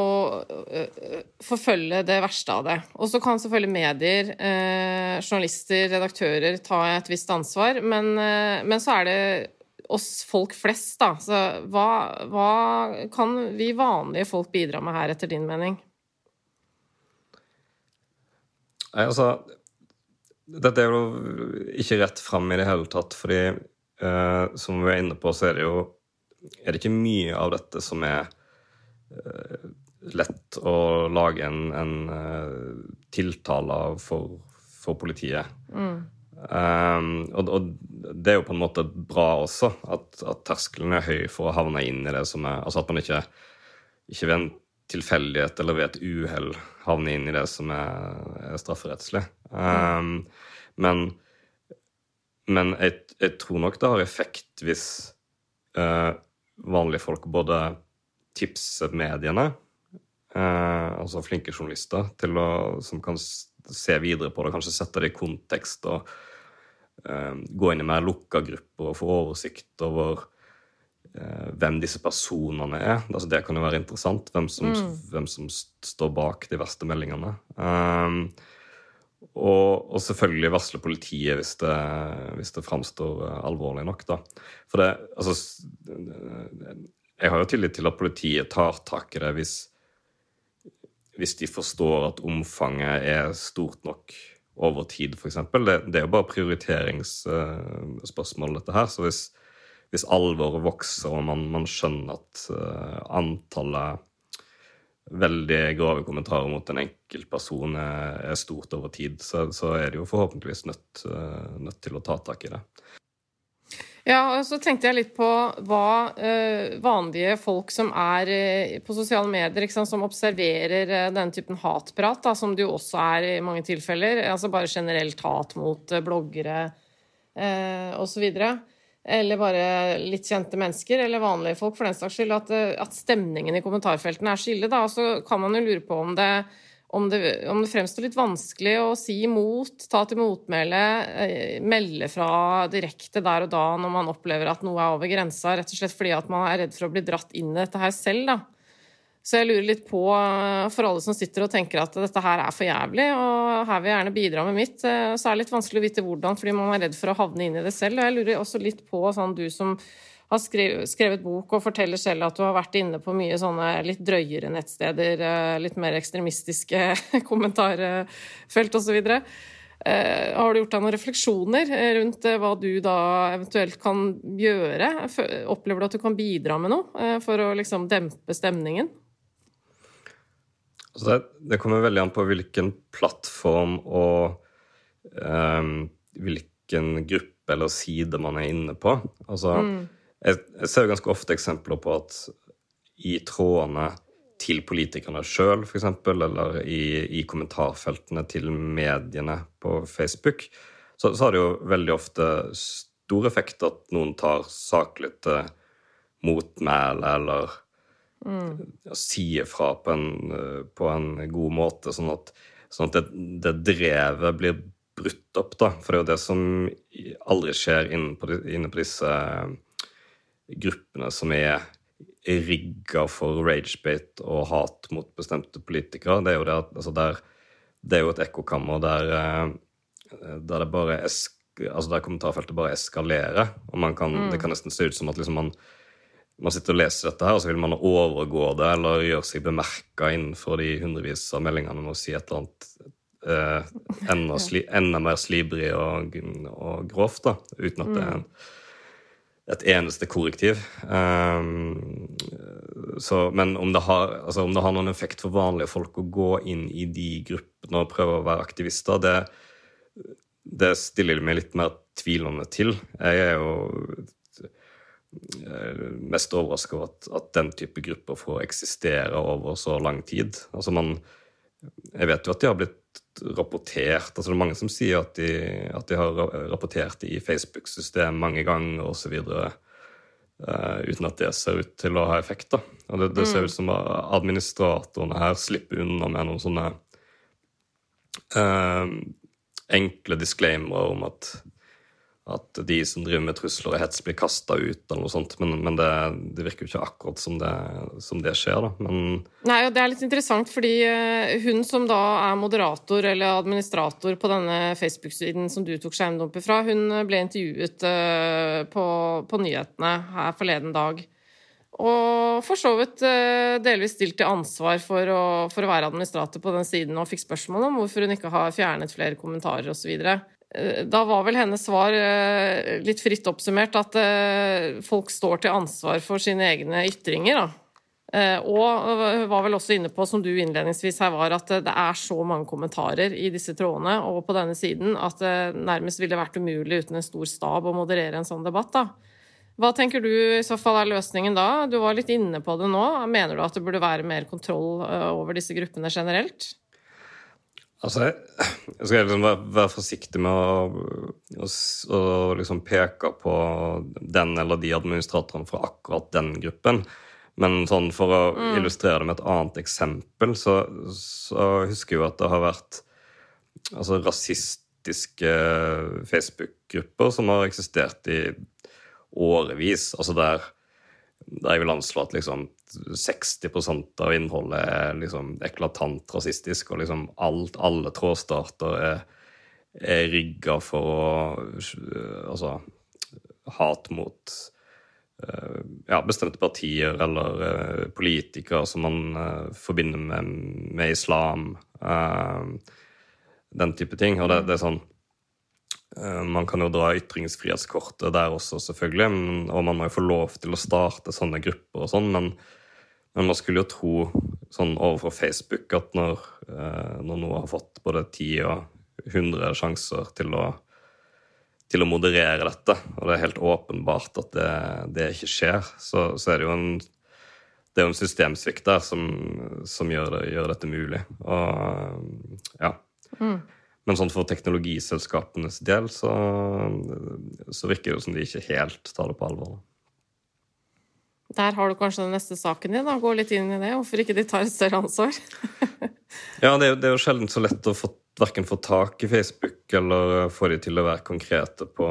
uh, forfølge det verste av det. Og så kan selvfølgelig medier, uh, journalister, redaktører ta et visst ansvar. Men, uh, men, så er det oss folk flest, da. Så hva, hva kan vi vanlige folk bidra med her, etter din mening? Nei, altså Dette er jo ikke rett fram i det hele tatt, fordi Uh, som vi er inne på, så er det jo er det ikke mye av dette som er uh, lett å lage en, en uh, tiltale for, for politiet. Mm. Um, og, og, det er jo på en måte bra også, at, at, terskelen er høy for å havne inn i det som er Altså at man ikke, ikke ved en tilfeldighet eller ved et uhell havner inn i det som er, er strafferettslig. Um, men men jeg, jeg, tror nok det har effekt hvis eh, vanlige folk både tipser mediene, eh, altså flinke journalister, å, som kan se videre på det, kanskje sette det i kontekst og eh, gå inn i mer lukka grupper og få oversikt over hvem disse personene er. Altså, det kan jo være interessant, hvem som, mm. hvem som står bak de verste meldingene. Um, og, og, selvfølgelig varsle politiet hvis det, hvis det framstår eh, alvorlig nok. da. For det, altså Jeg har jo tillit til at politiet tar tak i det hvis, hvis de forstår at omfanget er stort nok over tid, f.eks. Det, det er jo bare prioriteringsspørsmål, dette her. Så hvis, hvis alvoret vokser og man, man skjønner at uh, antallet veldig grove kommentarer mot en enkeltperson er, er stort over tid, så, så, er de jo forhåpentligvis nødt, eh, nødt, til å ta tak i det. Ja, og så tenkte jeg litt på hva uh, vanlige folk som er uh, på sosiale medier, sant, som observerer uh, denne typen hatprat, da, som det jo også er i mange tilfeller, altså bare generelt hat mot bloggere uh, osv. eller bare litt kjente mennesker, eller vanlige folk for den saks skyld, at, eh, at stemningen i kommentarfeltene er så ille, da. Og så kan man jo lure på om det, om det, om det fremstår litt vanskelig å si imot, ta til motmæle, eh, melde fra direkte der og da når man opplever at noe er over grensa, rett og slett fordi at man er redd for å bli dratt inn i dette her selv, da. Så jeg lurer litt på, eh, for alle som sitter og tenker at dette her er for jævlig, og her vil jeg gjerne bidra med mitt, eh, så er det litt vanskelig å vite hvordan, fordi man er redd for å havne inn i det selv. Og jeg lurer også litt på, sånn du som har skrevet, bok og forteller selv at du har vært inne på mye sånne litt drøyere nettsteder, eh, litt mer ekstremistiske kommentarfelt osv. Har du gjort deg noen refleksjoner rundt hva du da eventuelt kan gjøre? Opplever du at du kan bidra med noe for å liksom dempe stemningen? Altså det, det, kommer veldig an på hvilken plattform og um, hvilken gruppe eller side man er inne på. Altså, mm. jeg, jeg, ser jo ganske ofte eksempler på at i trådene til politikerne sjøl, f.eks., eller i, i, kommentarfeltene til mediene på Facebook, så, så har det jo veldig ofte stor effekt at noen tar saklig til motmæle eller Mm. Si fra på en, på en, god måte, sånn at, sånn at det, det, drevet blir brutt opp. da, For det er jo det som aldri skjer inne på, inne på disse gruppene som er rigga for ragebate og hat mot bestemte politikere. Det er jo, det altså der, det er jo et ekkokammer der, eh, der det bare esk, altså der kommentarfeltet bare eskalerer. og man kan, mm. Det kan nesten se ut som at liksom man man sitter og leser dette, her, og så vil man overgå det eller gjøre seg bemerka innenfor de hundrevis av meldingene med å si et eller annet eh, enda, sli, enda, mer slibrig og, og, grovt, da, uten at det er en, et eneste korrektiv. Um, så, men om det, har, altså, om det, har, noen effekt for vanlige folk å gå inn i de gruppene og prøve å være aktivister, det, det stiller jeg meg litt mer tvilende til. Jeg er jo mest overraska over at, at, den type grupper får eksistere over så lang tid. Altså man, Jeg vet jo at de har blitt rapportert altså Det er mange som sier at de, at de har rapportert i Facebook-system mange ganger osv. Uh, eh, uten at det ser ut til å ha effekt. da. Og det, det ser mm. ut som administratorene her slipper unna med noen sånne uh, enkle disclaimere om at at de som driver med trusler og hets, blir kasta ut, eller noe sånt. Men, men det, det, virker jo ikke akkurat som det, som det skjer, da. Men Nei, og det er litt interessant, fordi eh, hun som da er moderator eller administrator på denne Facebook-siden som du tok skjermdumper fra, hun ble intervjuet eh, på, på nyhetene her forleden dag. Og for så vidt eh, delvis stilt til ansvar for å, for å være administrator på den siden og fikk spørsmål om hvorfor hun ikke har fjernet flere kommentarer osv. Eh, da var vel hennes svar, eh, litt fritt oppsummert, at eh, folk står til ansvar for sine egne ytringer. Da. Og var vel også inne på, som du innledningsvis her var, at det er så mange kommentarer i disse trådene og på denne siden at det nærmest ville vært umulig uten en stor stab å moderere en sånn debatt. da. Hva tenker du i så fall er løsningen da? Du var litt inne på det nå. Mener du at det burde være mer kontroll over disse gruppene generelt? Altså, jeg skal liksom være, være, forsiktig med å, å, å liksom peke på den eller de administratorene fra akkurat den gruppen. Men sånn for å mm. illustrere det med et annet eksempel, så, så, husker jeg jo at det har vært altså, rasistiske Facebook-grupper som har eksistert i årevis. Altså der, der jeg vil anslå at liksom 60% av innholdet er liksom eklatant rasistisk, og liksom alt, alle trådstarter er, er rigga for å Altså hat mot uh, ja, bestemte partier eller uh, politikere som man uh, forbinder med, med islam. den type ting. Og det, det er sånn man kan jo dra ytringsfrihetskortet der også, selvfølgelig, og man må jo få lov til å starte sånne grupper og sånn, men men man skulle jo tro sånn overfor Facebook at når, eh, når noe har fått både 10 og 100 sjanser til å, til å moderere dette, og det er helt åpenbart at det, det ikke skjer, så, så, er det jo en, det er en systemsvikt der som, som gjør, det, gjør, dette mulig. Og ja. Mm. Men sånn for teknologiselskapenes del så, så virker det som de ikke helt tar det på alvor. Der har du kanskje den neste saken din. da, Gå litt inn i det. Hvorfor ikke de tar et større ansvar? ja, det er, det er, jo sjelden så lett å få, verken få tak i Facebook eller få de til å være konkrete på,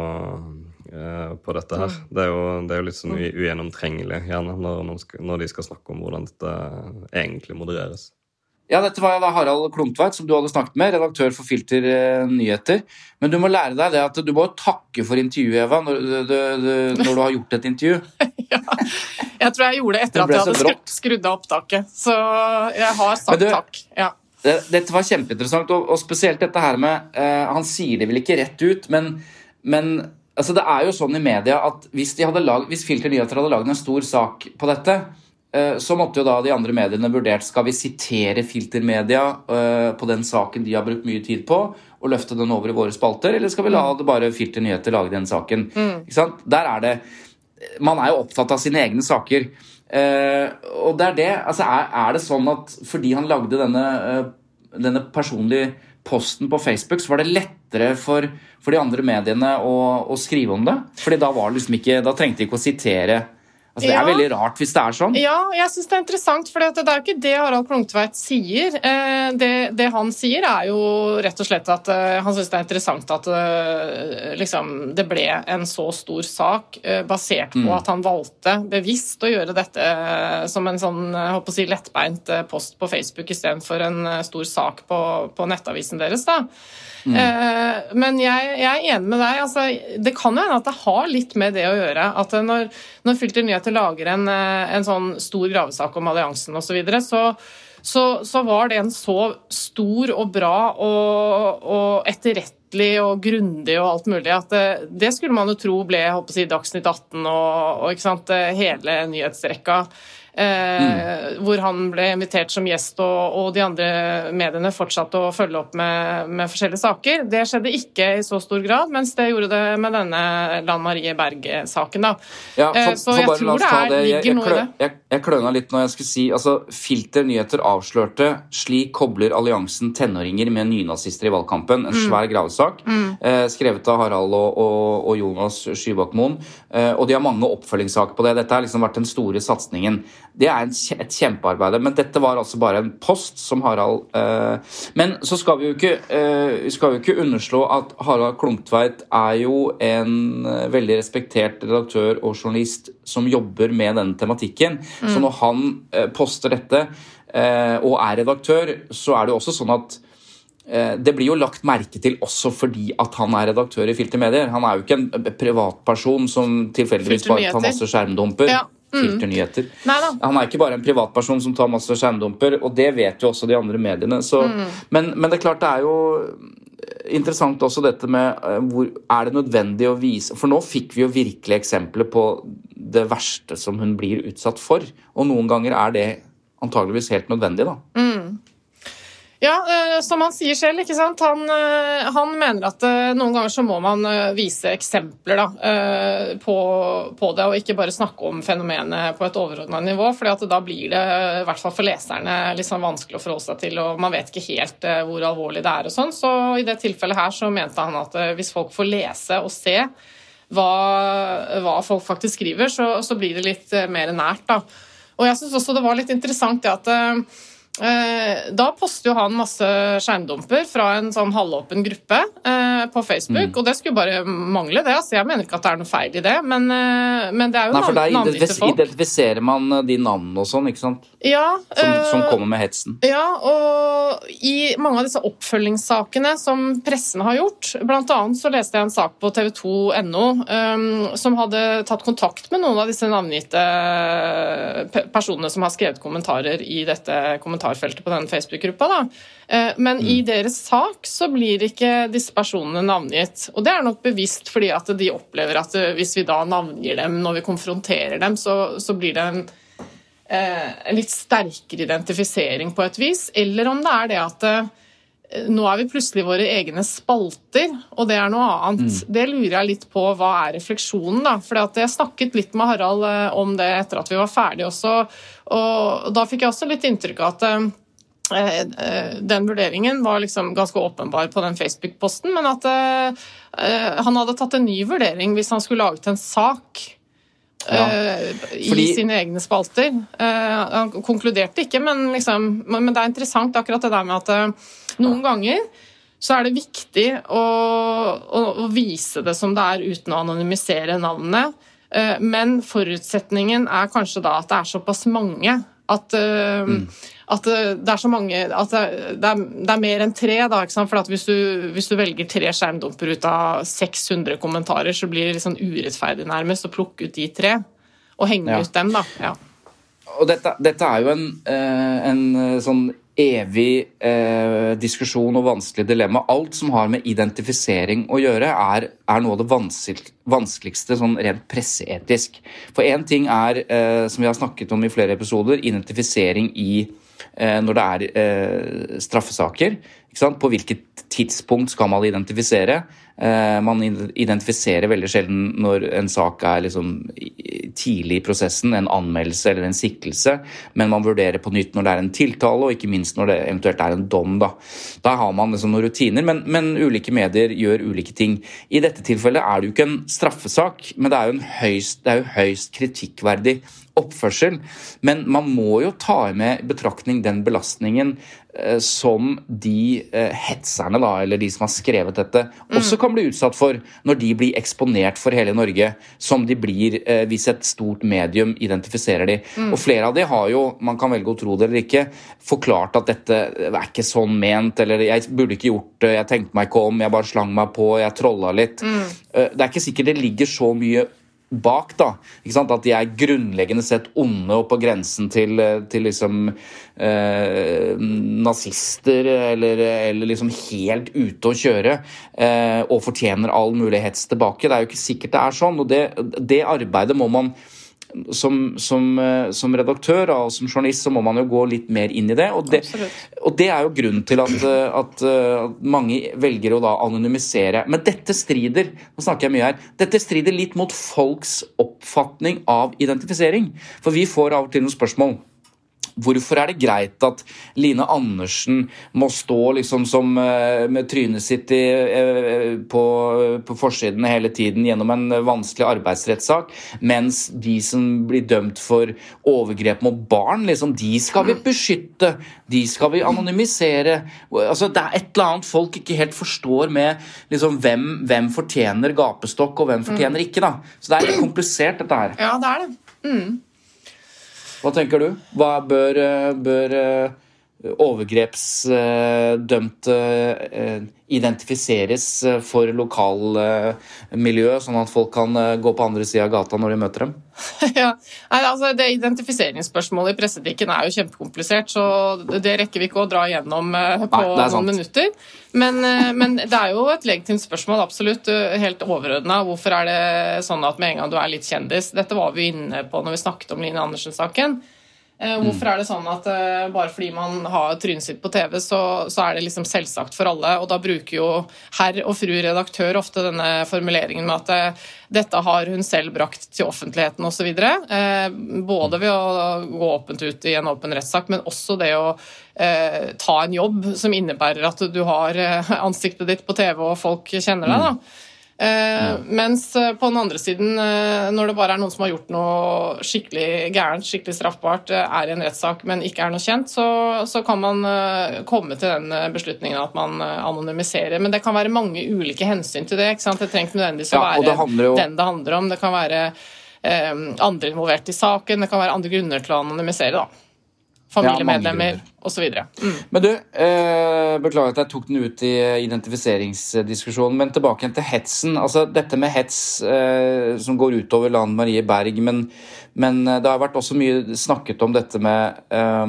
eh, på dette her. Mm. Det, er jo, det, er jo, litt sånn mm. ugjennomtrengelig gjerne når, når, de skal snakke om hvordan dette egentlig modereres. Ja, dette var da Harald Klumtveit, som du hadde snakket med, redaktør for Filter eh, nyheter. Men du må lære deg det at du må takke for intervjuet, Eva, når du, du, når du har gjort et intervju. ja, jeg tror jeg gjorde det etter det at jeg hadde skrudd, skrudd av opptaket. Så jeg har sagt du, takk. Ja. Dette var kjempeinteressant, og, og spesielt dette her med uh, Han sier det vel ikke rett ut, men, men altså, det er jo sånn i media at hvis, lag, hvis Filter nyheter hadde lagd en stor sak på dette Eh, så måtte jo da de andre mediene vurdert skal vi sitere filtermedia eh, på den saken de har brukt mye tid på, og løfte den over i våre spalter, eller skal vi la det bare Filter Nyheter lage den saken? Mm. Der er det Man er jo opptatt av sine egne saker. Eh, og det er det. Altså, er, det sånn at fordi han lagde denne, denne personlige posten på Facebook, så var det lettere for, for de andre mediene å, å, skrive om det? Fordi da, var det liksom ikke, da trengte de ikke å sitere Altså, det er veldig rart hvis det er sånn. Ja, jeg syns det er interessant, for det er jo ikke det Harald Klungtveit sier. Eh, det, det, han sier, er jo rett og slett at eh, han syns det er interessant at eh, liksom, det ble en så stor sak basert på mm. at han valgte bevisst å gjøre dette som en sånn håper å si, lettbeint post på Facebook istedenfor en stor sak på, på nettavisen deres. da. Mm. Eh, men jeg, jeg, er enig med deg. Altså, det kan jo hende at det har litt med det å gjøre. At når, når Filter Nyheter lager en, eh, en, sånn stor gravesak om alliansen osv., så, videre, så så, så, var det en så stor og bra og, og etterrettelig og grundig og alt mulig at det, det skulle man jo tro ble håper å Dagsnytt 18 og, og hele nyhetsrekka. Mm. Hvor han ble invitert som gjest, og, og, de andre mediene fortsatte å følge opp med, med, forskjellige saker. Det skjedde ikke i så stor grad, mens det gjorde det med denne Lan Marie Berg-saken. Ja, eh, så jeg tror det, er, ligger noe i det. Jeg, jeg kløna litt når jeg skulle si altså, Filter nyheter avslørte slik kobler alliansen tenåringer med nynazister i valgkampen. En mm. svær gravesak mm. eh, skrevet av Harald og, og, og Jonas Skybakmoen. Eh, og de har mange oppfølgingssaker på det. Dette har liksom vært den store satsingen. Det er en, et kjempearbeid. Men dette var altså bare en post som Harald eh, Men så skal vi jo ikke, eh, skal jo ikke underslå at Harald Klungtveit er jo en eh, veldig respektert redaktør og journalist som jobber med denne tematikken. Mm. Så når han eh, poster dette eh, og er redaktør, så er det jo også sånn at eh, det blir jo lagt merke til også fordi at han er redaktør i Filter Medier. Han er jo ikke en privatperson som tilfeldigvis bare tar masse skjermdumper. Ja. Mm. filternyheter. Mm. Han er ikke bare en privatperson som tar masse skjermdumper, og det vet jo også de andre mediene. Så, mm. men, men, det er klart det er jo interessant også dette med uh, hvor er det nødvendig å vise For nå fikk vi jo virkelig eksempler på det verste som hun blir utsatt for, og noen ganger er det antageligvis helt nødvendig, da. Mm. Ja, eh, som han sier selv. ikke sant? Han, eh, han, mener at eh, noen ganger så må man vise eksempler da, på, på, det, og ikke bare snakke om fenomenet på et overordna nivå. for da blir det, i hvert fall for leserne, liksom vanskelig å forholde seg til, og man vet ikke helt hvor alvorlig det er. og sånn. Så i det tilfellet her så mente han at hvis folk får lese og se hva, hva folk faktisk skriver, så, så, blir det litt mer nært. da. Og jeg syns også det var litt interessant det at da poster jo han masse skjermdumper fra en sånn halvåpen gruppe eh, på Facebook, mm. og det skulle bare mangle, det. altså Jeg mener ikke at det er noe feil i det, men, eh, men det er jo Nei, for der identifis folk. identifiserer man de navnene og sånn, ikke sant? Ja, som, som, kommer med hetsen. Ja, og i mange av disse oppfølgingssakene som pressen har gjort, blant annet så leste jeg en sak på tv2.no um, som hadde tatt kontakt med noen av disse navngitte personene som har skrevet kommentarer i dette kommentaret kommentarfeltet på den Facebook-gruppa. da. men mm. i deres sak så blir ikke disse personene navngitt. Og det er nok bevisst fordi at de opplever at eh, hvis vi da navngir dem når vi konfronterer dem, så, så blir det en, eh, en, litt sterkere identifisering på et vis. Eller om det er det at nå er vi plutselig våre egne spalter, og det er noe annet. Mm. Det lurer jeg litt på. Hva er refleksjonen, da? For jeg snakket litt med Harald om det etter at vi var ferdige også, og da fikk jeg også litt inntrykk av at eh, eh, den vurderingen var liksom ganske åpenbar på den Facebook-posten, men at eh, han hadde tatt en ny vurdering hvis han skulle laget en sak Ja, i fordi- sine egne spalter. han konkluderte ikke, men, liksom, men det er interessant akkurat det der med at eh, noen ganger så er det viktig å, å, å vise det som det er uten å anonymisere navnet. Eh, Men forutsetningen er kanskje da at det er såpass mange at, eh, at eh, det er så mange at det, det, er, det er mer enn tre. da? For hvis du, hvis du velger tre skjermdumper ut av 600 kommentarer, så blir det litt sånn urettferdig nærmest å plukke ut de tre og henge Ja. ut dem. da. Ja. Og dette, dette er jo en, eh, en sånn evig eh, diskusjon og vanskelig dilemma. Alt som har med identifisering å gjøre, er, er noe av det vanskelig, vanskeligste sånn rent presseetisk. For én ting er, eh, som vi har snakket om i flere episoder, identifisering i når det er eh, straffesaker. På hvilket tidspunkt skal man identifisere? Eh, man identifiserer veldig sjelden når en sak er liksom tidlig i prosessen, en anmeldelse eller en siktelse, men man vurderer på nytt når det er en tiltale, og ikke minst når det eventuelt er en dom. Da, Der har man liksom noen rutiner, men, men ulike medier gjør ulike ting. I dette tilfellet er det jo ikke en straffesak, men det er jo, høyst, det er jo høyst kritikkverdig oppførsel. Men man må jo ta med i betraktning den belastningen eh, som de eh, hetserne, da, eller de som har skrevet dette, også kan bli utsatt for når de blir eksponert for hele Norge, som de blir eh, hvis et stort medium identifiserer de. Og flere av de har jo, man kan velge å tro det eller ikke, forklart at dette er ikke sånn ment, eller jeg burde ikke gjort det, jeg tenkte meg ikke om, jeg bare slang meg på, jeg trolla litt. Eh, Det er ikke sikkert det ligger så mye bak, da. Ikke sant? At de er grunnleggende sett onde og på grensen til, eh, til liksom eh, nazister, eller, eller liksom helt ute å kjøre, eh, og fortjener all mulig hets tilbake. Det er jo ikke sikkert det er sånn, og det, det arbeidet må man som, som, eh, som redaktør og som journalist så må man jo gå litt mer inn i det. Og det, og det er jo grunnen til at, eh, eh, at mange velger å da anonymisere. Men dette strider nå snakker jeg mye her, dette strider litt mot folks oppfatning av identifisering. For vi får av og til noen spørsmål. Hvorfor er det greit at Line Andersen må stå liksom som eh, med trynet sitt i, eh, på, på forsiden hele tiden gjennom en vanskelig arbeidsrettssak, mens de som blir dømt for overgrep mot barn, liksom, de skal vi beskytte, de skal vi anonymisere. Altså, det er et eller annet folk ikke helt forstår med liksom, hvem, hvem fortjener gapestokk, og hvem fortjener ikke. da. Så det er litt komplisert, dette her. ja, det er det. Hva tenker du? Hva bør, eh, bør eh, overgrepsdømte eh, identifiseres eh, for lokalmiljøet, sånn at folk kan eh, gå på andre sida av gata når de møter dem? ja. Altså, det Identifiseringsspørsmålet i presseetikken er jo kjempekomplisert, så det rekker vi ikke å dra igjennom på Nei, noen minutter. Men, men det er jo et legitimt spørsmål, absolutt. Helt overordna. Hvorfor er det sånn at med en gang du er litt kjendis Dette var vi inne på når vi snakket om Line Andersen-saken. Eh, Hvorfor er det sånn at eh, bare fordi man har trynet sitt på TV, så, så er det liksom selvsagt for alle? Og da bruker jo herr og fru redaktør ofte denne formuleringen med at eh, dette har hun selv brakt til offentligheten osv. Både ved å gå åpent ut i en åpen rettssak, men også det å eh, ta en jobb som innebærer at du har ansiktet ditt på TV og folk kjenner deg. da. Eh, Mens eh, på den andre siden, eh, når det bare er noen som har gjort noe skikkelig gærent, skikkelig straffbart, er i en rettssak, men ikke er noe kjent, så, så kan man komme til den beslutningen at man anonymiserer. Men det kan være mange ulike hensyn til det. ikke sant? Det trenger ikke nødvendigvis å Ja, og det være jo- den det handler om. Det kan være andre involvert i saken, det kan være andre grunner til å anonymisere. da. Familiemedlemmer osv. Mm. Men du, eh, beklager at jeg tok den ut i identifiseringsdiskusjonen, men tilbake igjen til hetsen. Altså dette med hets eh, som går utover Lan Marie Berg, men, men eh, det har vært også mye snakket om dette med eh,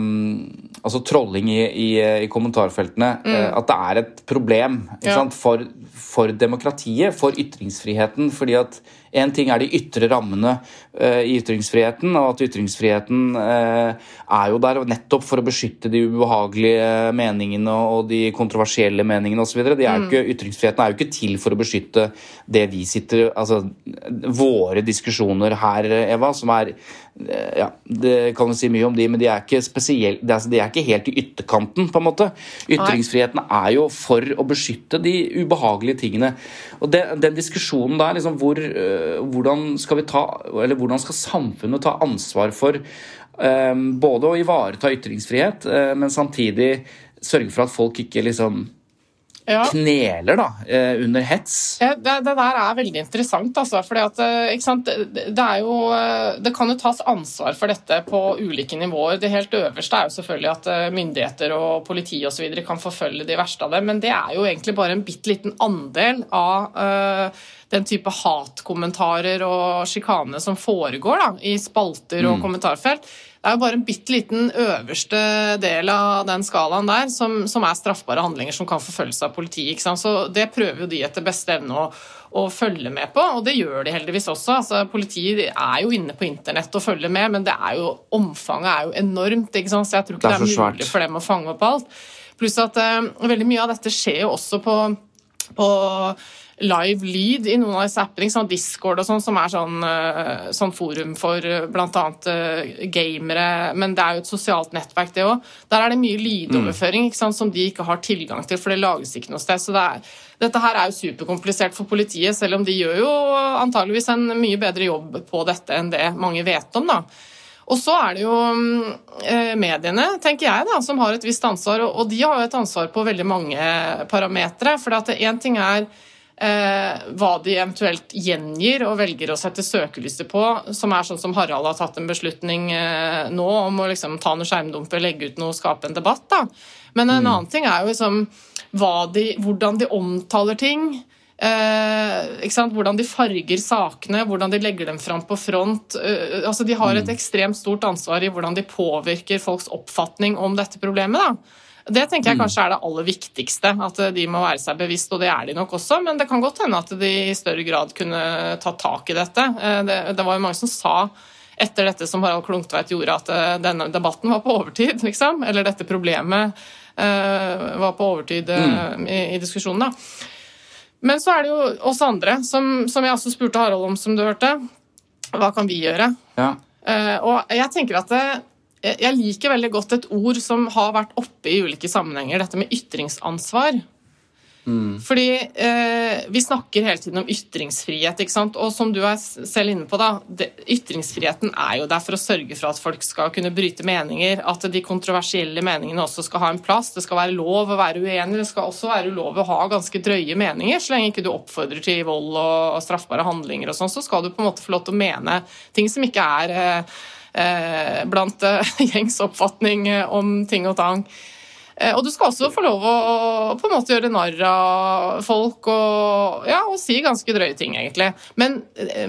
altså trolling i, i, i kommentarfeltene. eh, at det er et problem Ja. sant? For, for demokratiet, for ytringsfriheten. fordi at en ting er de ytre rammene eh, i ytringsfriheten, og at ytringsfriheten eh, er jo der nettopp for å beskytte de de ubehagelige meningene og de kontroversielle meningene osv. Mm. Ytringsfriheten er jo ikke til for å beskytte det vi sitter Altså våre diskusjoner her, Eva, som er ja, Det kan du si mye om de, men de er ikke spesielt, de er ikke helt i ytterkanten, på en måte. Ytringsfriheten er jo for å beskytte de ubehagelige tingene. Og det, Den diskusjonen der, liksom, hvor, uh, hvordan skal vi ta, eller hvordan skal samfunnet ta ansvar for um, både å ivareta ytringsfrihet, uh, men samtidig sørge for at folk ikke liksom ja. kneler da, eh, under hets. Ja, det, det, der er veldig interessant. Altså, fordi at, eh, det, jo, eh, det, kan jo tas ansvar for dette på ulike nivåer. Det helt øverste er jo selvfølgelig at myndigheter og politi og så videre kan forfølge de verste av det, men det er jo egentlig bare en bitte liten andel av uh, den type hatkommentarer og sjikane som foregår da, i spalter og mm. kommentarfelt. Det er jo bare en bitte liten øverste del av den skalaen der som, som, er straffbare handlinger som kan forfølges av politiet. Så Det prøver jo de etter beste evne å, å, følge med på, og det gjør de heldigvis også. Altså, politiet er jo inne på internett og følger med, men er jo, omfanget er jo enormt. så jeg tror ikke det er, det er mulig for dem å fange opp alt. Pluss at uh, veldig mye av dette skjer jo også på, på live lyd i noen av disse appene. Sånn Discord og sånn, som er sånn, eh, sånn forum for eh, bl.a. Eh, gamere. Men det er jo et sosialt nettverk, det òg. Der er det mye lydoverføring ikke sant, som de ikke har tilgang til, for det lages ikke noe sted. Så det er, dette her er jo superkomplisert for politiet, selv om de gjør jo antageligvis en mye bedre jobb på dette enn det mange vet om. da. Og så er det jo eh, mediene, tenker jeg, da, som har et visst ansvar. Og, de har jo et ansvar på veldig mange parametere. For én ting er hva de eventuelt gjengir og velger å sette søkelyset på, som er sånn som Harald har tatt en beslutning eh, nå om å liksom ta noe skjermdumper, legge ut noe og skape en debatt. Da. Men en mm. annen ting er jo liksom de, hvordan de omtaler ting. Eh, hvordan de farger sakene, hvordan de legger dem fram på front. Eh, altså de har et mm. ekstremt stort ansvar i hvordan de påvirker folks oppfatning om dette problemet. da. Det tenker jeg mm. kanskje er det aller viktigste. At de må være seg bevisst, og det er de nok også. Men det kan godt hende at de i større grad kunne tatt tak i dette. Eh, det, det var jo mange som sa etter dette som Harald Klungtveit gjorde, at eh, denne debatten var på overtid, liksom. Eller dette problemet uh, var på overtid uh, mm. i, i, diskusjonen, da. Men så er det jo oss andre, som, som, jeg også spurte Harald om, som du hørte. Hva kan vi gjøre? Ja. Uh, og jeg tenker at det, jeg liker veldig godt et ord som har vært oppe i ulike sammenhenger, dette med ytringsansvar. Mm. Fordi eh, vi snakker hele tiden om ytringsfrihet, ikke sant? og som du er selv inne på, da, det, ytringsfriheten er jo der for å sørge for at folk skal kunne bryte meninger, at de kontroversielle meningene også skal ha en plass. Det skal være lov å være uenig, det skal også være lov å ha ganske drøye meninger. Så lenge ikke du oppfordrer til vold og, og straffbare handlinger og sånn, så skal du på en måte få lov til å mene ting som ikke er eh, Eh, blant eh, gjengs oppfatning om ting og tang. Og du skal også få lov å, på en måte gjøre narr av folk og, ja, og si ganske drøye ting, egentlig. Men,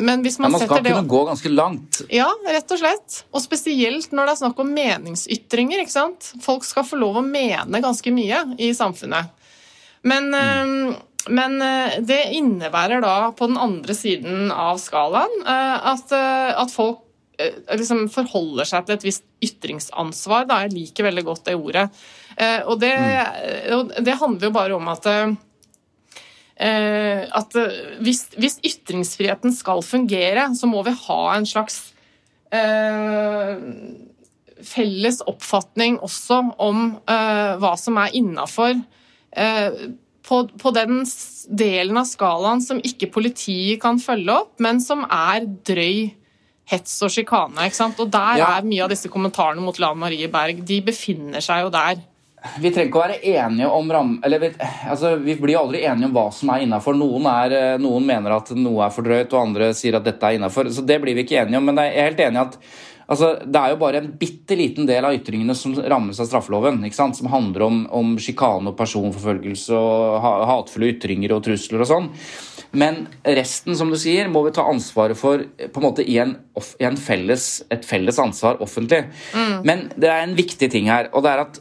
men hvis man, ja, man skal kunne gå ganske langt. Ja, rett og slett. Og spesielt når det er snakk om meningsytringer. ikke sant? Folk skal få lov å mene ganske mye i samfunnet. Men, mm. men det innebærer da på den andre siden av skalaen at, at folk Eh, liksom forholder seg til et visst ytringsansvar. Da. Jeg liker veldig godt det ordet. Eh, og det, mm. det handler jo bare om at eh, at hvis, hvis, ytringsfriheten skal fungere, så må vi ha en slags eh, felles oppfatning også om eh, hva som er innafor. Eh, på, på, den delen av skalaen som ikke politiet kan følge opp, men som er drøy hets og sjikane. ikke sant? Og der ja. er mye av disse kommentarene mot Lan Marie Berg. De befinner seg jo der. Vi trenger ikke å være enige om ram... Eller vi, altså, vi blir aldri enige om hva som er innafor. Noen, eh, noen, mener at noe er for drøyt, og andre sier at dette er innafor. Så det blir vi ikke enige om. Men jeg er helt enig i at altså, det er jo bare en bitte liten del av ytringene som rammes av straffeloven. Som handler om, om sjikane og personforfølgelse og hatefulle ytringer og trusler og sånn. Men resten, som du sier, må vi ta ansvaret for på en måte i, en, i en felles, et felles ansvar offentlig. Mm. Men det er en viktig ting her, og det er at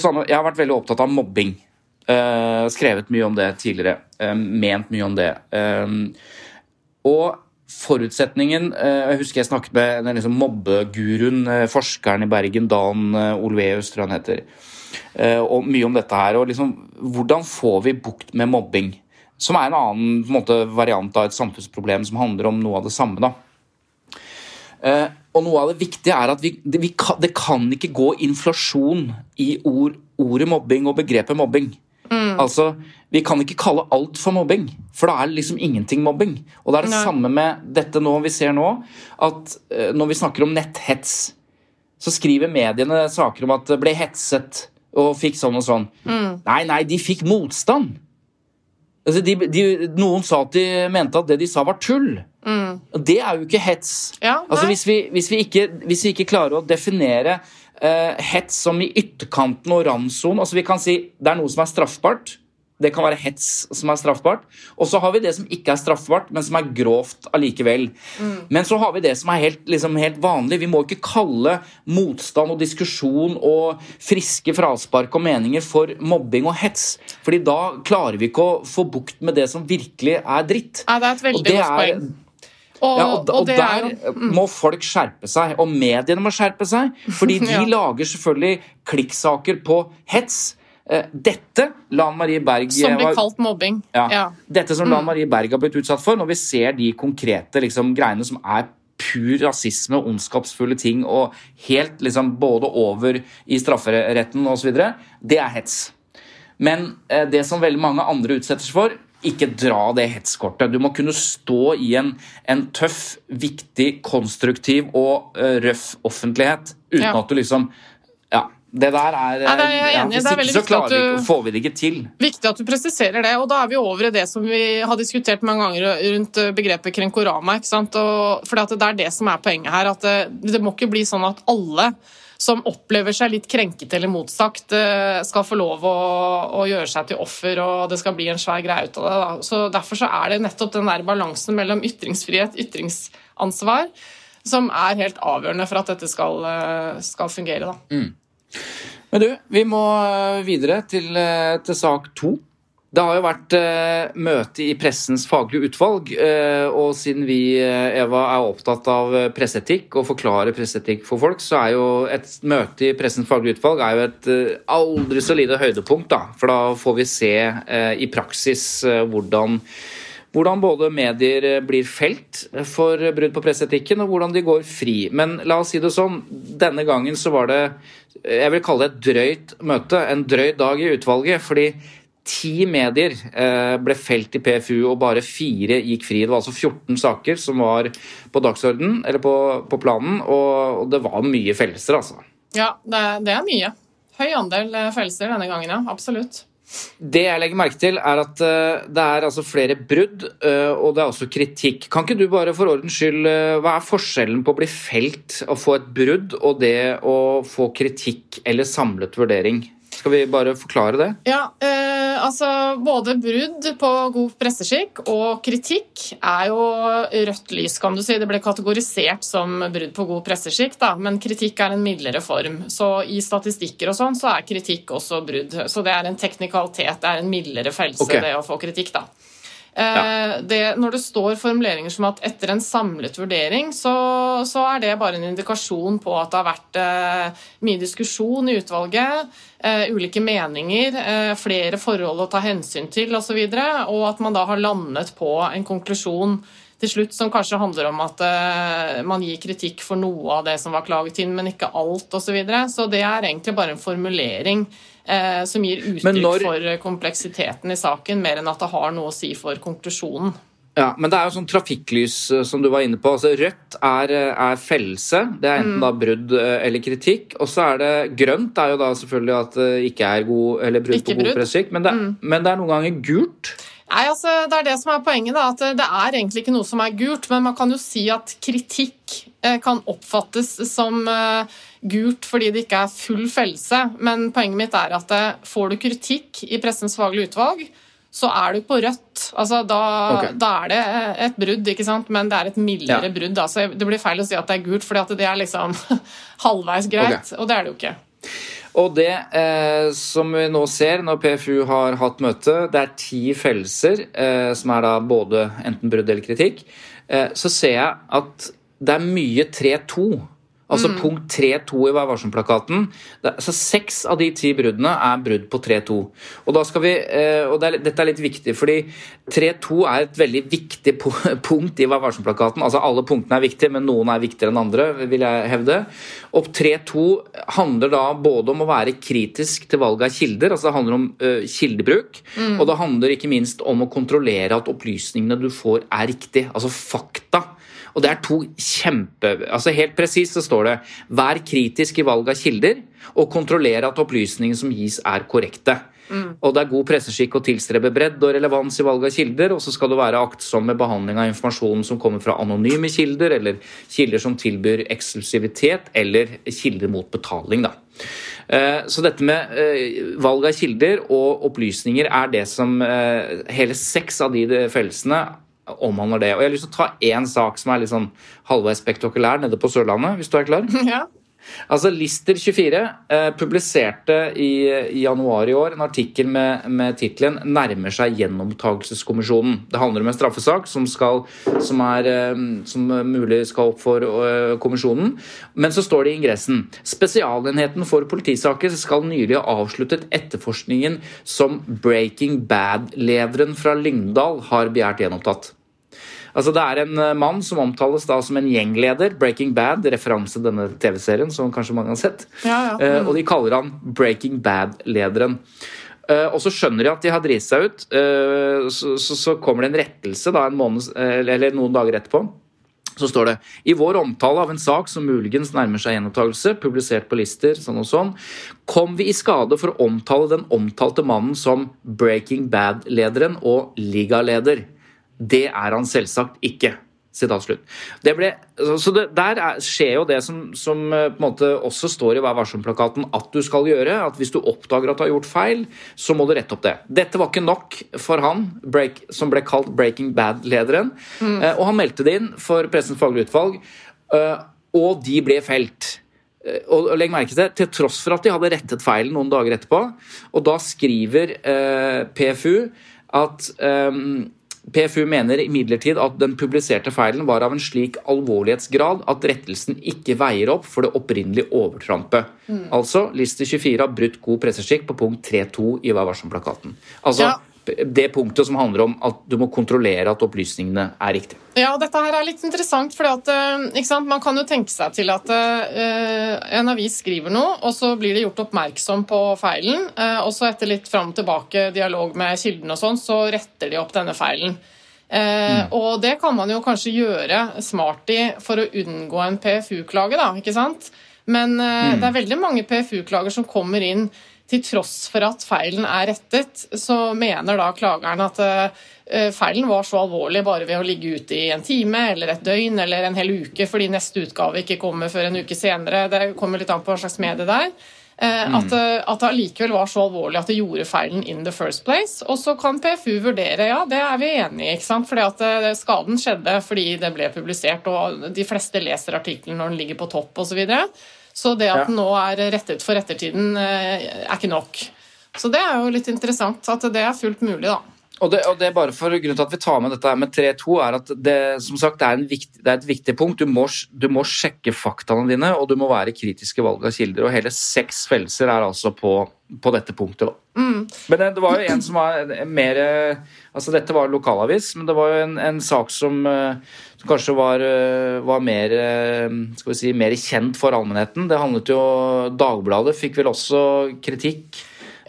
samme, Jeg har vært veldig opptatt av mobbing. Uh, skrevet mye om det tidligere. Uh, ment mye om det. Uh, og forutsetningen eh, Jeg husker jeg snakket med den liksom mobbeguruen, eh, forskeren i Bergen, Dan eh, Olveus, tror jeg han heter, og mye om dette her. og liksom, Hvordan får vi bukt med mobbing? Som er en annen en måte, variant av et samfunnsproblem som handler om noe av det samme. da. Og noe av det viktige er at vi, det, vi kan, det kan ikke gå inflasjon i ord, ordet mobbing og begrepet mobbing. Altså, Vi kan ikke kalle alt for mobbing, for da er det liksom ingenting mobbing. Og det er det Nei. samme med dette nå vi ser nå, at eh, når vi snakker om netthets, så skriver mediene saker om at det ble hetset og fikk sånn og sånn. Nei, nei, de fikk motstand. Altså, de, de, noen sa at de mente at det de sa, var tull. Og Det er jo ikke hets. Ja, altså, hvis, vi, hvis, vi ikke, hvis vi ikke klarer å definere hets som i ytterkanten og randsonen altså Vi kan si det er noe som er straffbart. Det kan være hets som er straffbart. Og så har vi det som ikke er straffbart, men som er grovt allikevel. Men så har vi det som er helt, liksom, helt vanlig. Vi må ikke kalle motstand og diskusjon og friske fraspark og meninger for mobbing og hets. Fordi da klarer vi ikke å få bukt med det som virkelig er dritt. Ja, det er et veldig godt poeng. Og, ja, og, og er der jo mm. må folk skjerpe seg, og mediene må skjerpe seg. Fordi de Ja. lager selvfølgelig klikksaker på hets. Eh, Dette Lan Marie Berg Som blir kalt mobbing. ja, Ja. Dette som Lan Marie Berg har blitt utsatt for, når vi ser de konkrete liksom, greiene som er pur rasisme, ondskapsfulle ting og helt liksom både over i strafferetten osv., det er hets. Men eh, det som veldig mange andre utsettes for, ikke dra det hetskortet. Du må kunne stå i en, en tøff, viktig, konstruktiv og uh, røff offentlighet uten Ja. at du liksom Ja. Det der er, Nei, er ja. Hvis ikke så klarer vi du- ikke, får vi det ikke til. Viktig at du presiserer det, og da er vi over i det som vi har diskutert mange ganger rundt eh, begrepet krenkorama. ikke sant? Og, fordi det er det som er poenget her. at det, det må ikke bli sånn at alle som opplever seg litt krenket eller motsagt, eh, skal få lov å, å gjøre seg til offer, og det skal bli en svær greie ut av det. Da. Så Derfor så er det nettopp den der balansen mellom ytringsfrihet, ytringsansvar, som er helt avgjørende for at dette skal, eh, skal fungere. da. Men du, vi må øh, videre til, til sak to. Det har jo vært eh, møte i Pressens faglige utvalg, Eh, og siden vi øh, Eva, er opptatt av øh, presseetikk og forklarer presseetikk for folk, så er jo et møte i Pressens faglige utvalg er jo et eh, aldri så lite høydepunkt. da, For da får vi se øh, i praksis hvordan hvordan både medier eh, blir felt for brudd på presseetikken, og hvordan de går fri. Men la oss si det sånn, denne gangen så var det jeg vil kalle det et drøyt møte, en drøy dag i utvalget. fordi ti medier eh, ble felt i PFU, og bare fire gikk fri. Det var altså 14 saker som var på dagsorden, eller på, på planen, og, og det var mye fellelser, altså. Ja, det, det er mye. Høy andel eh, fellelser denne gangen, ja. Absolutt. Det jeg legger merke til, er at eh, det er altså flere brudd, og det er også kritikk. Kan ikke du bare for ordens skyld, hva er forskjellen på å bli felt og få et brudd, og det å få kritikk eller samlet vurdering? Skal vi bare forklare det? Ja, eh, altså både brudd på god presseskikk og kritikk er jo rødt lys, kan du si. Det ble kategorisert som brudd på god presseskikk, da, men kritikk er en mildere form. Så i statistikker og sånn, så er kritikk også brudd. Så det er en teknikalitet, det er en mildere fellelse, okay. det å få kritikk, da. Eh, Det, når det står formuleringer som at etter en samlet vurdering, så, så er det bare en indikasjon på at det har vært eh, mye diskusjon i utvalget, eh, ulike meninger, eh, flere forhold å ta hensyn til osv., og, så videre, og at man da har landet på en konklusjon til slutt som kanskje handler om at eh, man gir kritikk for noe av det som var klaget inn, men ikke alt osv. Så, videre. så det er egentlig bare en formulering som gir uttrykk når- for kompleksiteten i saken, mer enn at det har noe å si for konklusjonen. Ja, Men det er jo sånn trafikklys eh, som du var inne på. Altså, rødt er, eh, er fellelse. Det er enten da brudd eh, eller kritikk. Og så er det grønt er jo da selvfølgelig at det ikke er god, eller brudd på god brudd. Men, det- men det er noen ganger gult. Nei, altså, Det er det som er poenget. da, at Det er egentlig ikke noe som er gult, men man kan jo si at kritikk eh, kan oppfattes som eh, gult fordi det ikke er full fellelse. Men poenget mitt er at eh, får du kritikk i Pressens faglige utvalg, så er du på rødt. Altså, da, okay. da er det et brudd, ikke sant? men det er et mildere Ja. brudd. Altså, det blir feil å si at det er gult, fordi det er liksom halvveis greit, og det er det jo ikke. Og det eh, som vi nå ser når PFU har hatt møte, det er ti fellelser, eh, som er da både enten brudd eller kritikk. eh, så ser jeg at det er mye 3-2. Altså punkt 3-2 i Vær varsom-plakaten. Altså Seks av de ti bruddene er brudd på 3-2. Og da skal vi, eh, og det er, dette er litt viktig, fordi 3-2 er et veldig viktig punkt i Vær varsom-plakaten. Altså Alle punktene er viktige, men noen er viktigere enn andre, vil jeg hevde. Og 3-2 handler da både om å være kritisk til valget av kilder, altså det handler om uh, kildebruk, og det handler ikke minst om å kontrollere at opplysningene du får, er riktig. Altså fakta. Og det er to kjempe... Altså Helt presist så står det 'vær kritisk i valg av kilder', og kontrollere at opplysningene som gis, er korrekte. Og det er god presseskikk å tilstrebe bredd og relevans i valg av kilder, og så skal du være aktsom med behandling av informasjonen som kommer fra anonyme kilder, eller kilder som tilbyr eksklusivitet, eller kilder mot betaling, da. Eh, Så dette med eh, valg av kilder og opplysninger er det som eh, hele seks av de fellelsene omhandler det. Og jeg har lyst til å ta én sak som er litt sånn halvveis spektakulær nede på Sørlandet, hvis du er klar. Ja. Altså Lister24 eh, publiserte i, i januar i år en artikkel med, med tittelen 'Nærmer seg gjenopptakelseskommisjonen'. Det handler om en straffesak som, skal, som, er, eh, som mulig skal opp for eh, kommisjonen. Men så står det i ingressen Spesialenheten for politisaker skal nylig ha avsluttet etterforskningen som Breaking Bad-lederen fra Lyngdal har begjært gjenopptatt. Altså Det er en eh, mann som omtales da som en gjengleder. Breaking Bad, referanse til denne TV-serien, som kanskje mange har sett. Ja, ja. Mm. og de kaller han Breaking Bad-lederen. Eh, og så skjønner de at de har driti seg ut. Eh, så, kommer det en rettelse da en måned, eh, eller noen dager etterpå. Så står det i vår omtale av en sak som muligens nærmer seg gjenopptakelse, publisert på lister, sånn og sånn, kom vi i skade for å omtale den omtalte mannen som Breaking Bad-lederen og ligaleder. Det er han selvsagt ikke. Det ble, så det, Der er, skjer jo det som, som eh, på en måte også står i Vær varsom-plakaten at du skal gjøre. at Hvis du oppdager at du har gjort feil, så må du rette opp det. Dette var ikke nok for han break, som ble kalt Breaking Bad-lederen. Eh, og han meldte det inn for Pressens faglige utvalg, eh, og de ble felt. Eh, Og og legg merke til, det, til tross for at de hadde rettet feilen noen dager etterpå, og da skriver eh, PFU at eh, PFU mener imidlertid at den publiserte feilen var av en slik alvorlighetsgrad at rettelsen ikke veier opp for det opprinnelige overtrampet. Altså, Lister 24 har brutt god presseskikk på punkt 3.2 i Vær varsom-plakaten. Altså Ja. Det punktet som handler om at du må kontrollere at opplysningene er riktige. Ja, dette her er litt interessant, for man kan jo tenke seg til at uh, en avis skriver noe, og så blir det gjort oppmerksom på feilen, uh, og så etter litt fram og tilbake dialog med kilden og sånn, så retter de opp denne feilen. Mm. Og det kan man jo kanskje gjøre smart i for å unngå en PFU-klage, da, ikke sant? Men mm. det er veldig mange PFU-klager som kommer inn til tross for at feilen er rettet, så mener da klageren at eh, feilen var så alvorlig bare ved å ligge ute i en time eller et døgn eller en hel uke fordi neste utgave ikke kommer før en uke senere. Det kommer litt an på hva slags medie det er. Eh, At, eh, at det allikevel var så alvorlig at det gjorde feilen in the first place. Og så kan PFU vurdere, ja, det er vi enig i, ikke sant? fordi at skaden skjedde fordi det ble publisert, og de fleste leser artikkelen når den ligger på topp osv. Så, videre. Så det at den nå er rettet for ettertiden, eh, er ikke nok. Så det er jo litt interessant at det er fullt mulig, da. Og det, og det er bare for Grunnen til at vi tar med dette med 3-2, er at det, som sagt, det, er en vikt, det er et viktig punkt. Du må, du må sjekke faktaene dine, og du må være kritisk i valg av kilder. Og hele seks fellelser er altså på, på dette punktet. Da. Men det, det var jo en som var mer eh, Altså, dette var lokalavis, men det var jo en, en sak som, eh, som kanskje var, eh, var mer eh, Skal vi si mer kjent for allmennheten. Det handlet jo Dagbladet fikk vel også kritikk.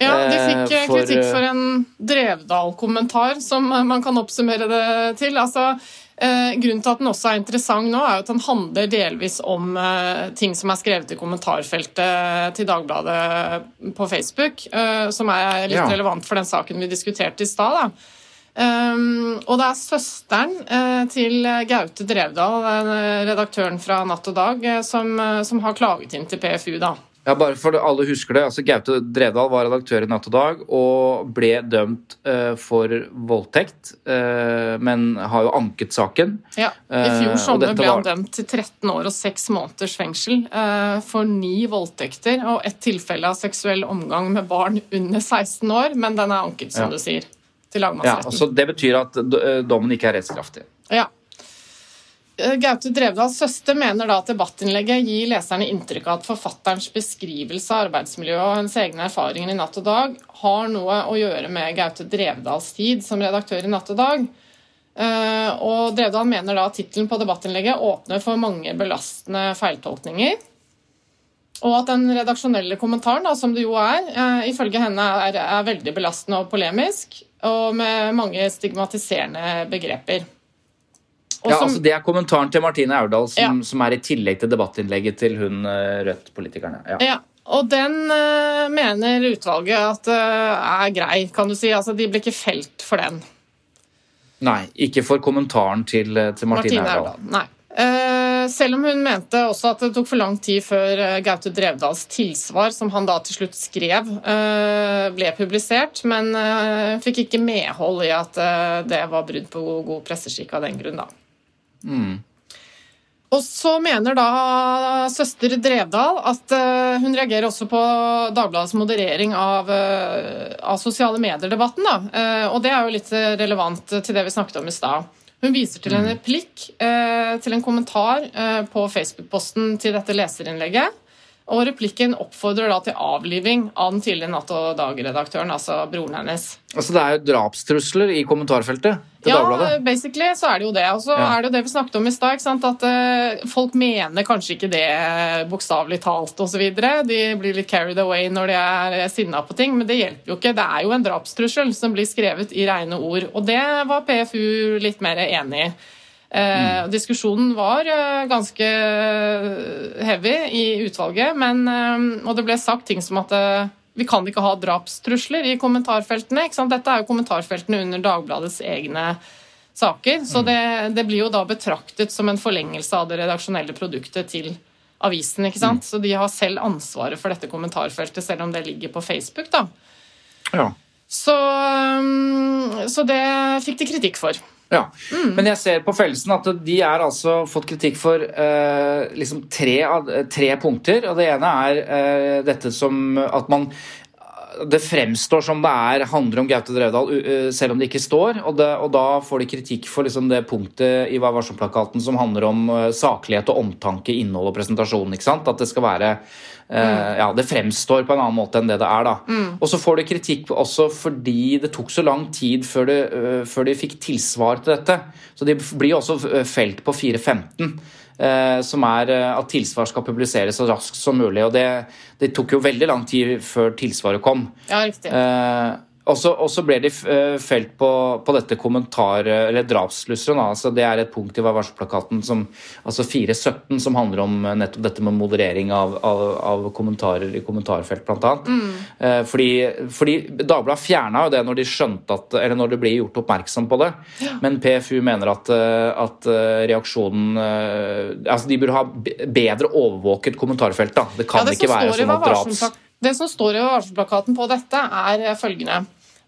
Ja, de fikk Eh, eh, for, kritikk eh, for en Drevdal-kommentar, som eh, man kan oppsummere det til. Altså, eh, grunnen til at den også er interessant nå, er at den handler delvis om eh, ting som er skrevet i kommentarfeltet til Dagbladet på Facebook, eh, som er litt Ja. relevant for den saken vi diskuterte i stad. Um, og det er søsteren eh, til Gaute Drevdal, eh, redaktøren fra Natt og Dag, eh, som, eh, som har klaget inn til PFU. da. Ja, bare for alle husker det, altså Gaute Drevdal var redaktør i Natt og Dag og ble dømt uh, for voldtekt, uh, men har jo anket saken. Ja, I Eh, fjor sommer dette ble han var- dømt til 13 år og 6 måneders fengsel uh, for ni voldtekter og ett tilfelle av seksuell omgang med barn under 16 år, men den er anket, som Ja. du sier, til Ja, lagmannsretten. altså Det betyr at eh, dommen ikke er rettskraftig. Ja. Eh, Gaute Drevdals søster mener da at debattinnlegget gir leserne inntrykk av at forfatterens beskrivelse av arbeidsmiljøet og hennes egne erfaringer i Natt og Dag har noe å gjøre med Gaute Drevdals tid som redaktør i Natt og Dag. Eh, Og Drevdal mener da at tittelen på debattinnlegget åpner for mange belastende feiltolkninger. Og at den redaksjonelle kommentaren, da, som det jo er, eh, ifølge henne er, er veldig belastende og polemisk, og med mange stigmatiserende begreper. Og Ja, som- altså Det er kommentaren til Martine Aurdal som, Ja. som er i tillegg til debattinnlegget til hun eh, Rødt-politikerne. Ja. Ja, og den uh, mener utvalget at uh, er grei, kan du si. Altså, de blir ikke felt for den. Nei, ikke for kommentaren til, til Martine, Martine Aurdal. Aurdal. Nei. Uh, selv om hun mente også at det tok for lang tid før Gaute Drevdals tilsvar, som han da til slutt skrev, uh, ble publisert, men uh, fikk ikke medhold i at det var brudd på god, god presseskikk av den grunn, da. Og så mener da søster Drevdal at eh, hun reagerer også på Dagbladets moderering av, eh, av sosiale medier-debatten. Eh, og det er jo litt relevant til det vi snakket om i stad. Hun viser til en replikk til en kommentar på Facebook-posten til dette leserinnlegget. Og replikken oppfordrer da til avliving av den tidligere Natt og Dag-redaktøren, altså broren hennes. Altså Det er jo drapstrusler i kommentarfeltet til Ja, Dagbladet. basically så er det jo det. Og så Ja. er det jo det vi snakket om i stad. At uh, folk mener kanskje ikke det bokstavelig talt osv. De blir litt carried away når de er sinna på ting, men det hjelper jo ikke. Det er jo en drapstrussel som blir skrevet i rene ord. Og det var PFU litt mer enig i. Eh, diskusjonen var eh, ganske heavy i utvalget, men, eh, og det ble sagt ting som at eh, vi kan ikke ha drapstrusler i kommentarfeltene. Ikke sant? Dette er jo kommentarfeltene under Dagbladets egne saker, så det, det blir jo da betraktet som en forlengelse av det redaksjonelle produktet til avisen. ikke sant? Så de har selv ansvaret for dette kommentarfeltet, selv om det ligger på Facebook. da. Ja. Så, så det fikk de kritikk for. Ja. Mm. Men jeg ser på fellelsen at de er altså fått kritikk for eh, liksom tre, tre punkter. Og det ene er eh, dette som at man det fremstår som det er, handler om Gaute Drevdal, uh, selv om det ikke står. Og, det, og da får de kritikk for liksom det punktet i Vær varsom-plakaten som handler om uh, saklighet og omtanke, innhold og presentasjon. ikke sant? At det skal være Mm. Ja, det fremstår på en annen måte enn det det er, da. Og så får de kritikk også fordi det tok så lang tid før, de, før de fikk tilsvar til dette. Så de blir også felt på 415 eh, som er eh, at tilsvar skal publiseres så raskt som mulig. og Det, det tok jo veldig lang tid før tilsvaret kom. Ja, riktig. Eh, og så ble de eh, felt på, på dette kommentar... Eller drapslusseren. Altså det er et punkt i Vær varsom-plakaten altså 417 som handler om eh, nettopp dette med moderering av, av, av kommentarer i kommentarfelt, blant annet. Eh, fordi, fordi Dagbladet fjerna jo det når de skjønte at Eller når det ble gjort oppmerksom på det. Men PFU mener at, at reaksjonen Altså de burde ha bedre overvåket kommentarfelt. da. Det kan Ja, det ikke være sånn at draps... Det som står i varselplakaten på dette, er følgende.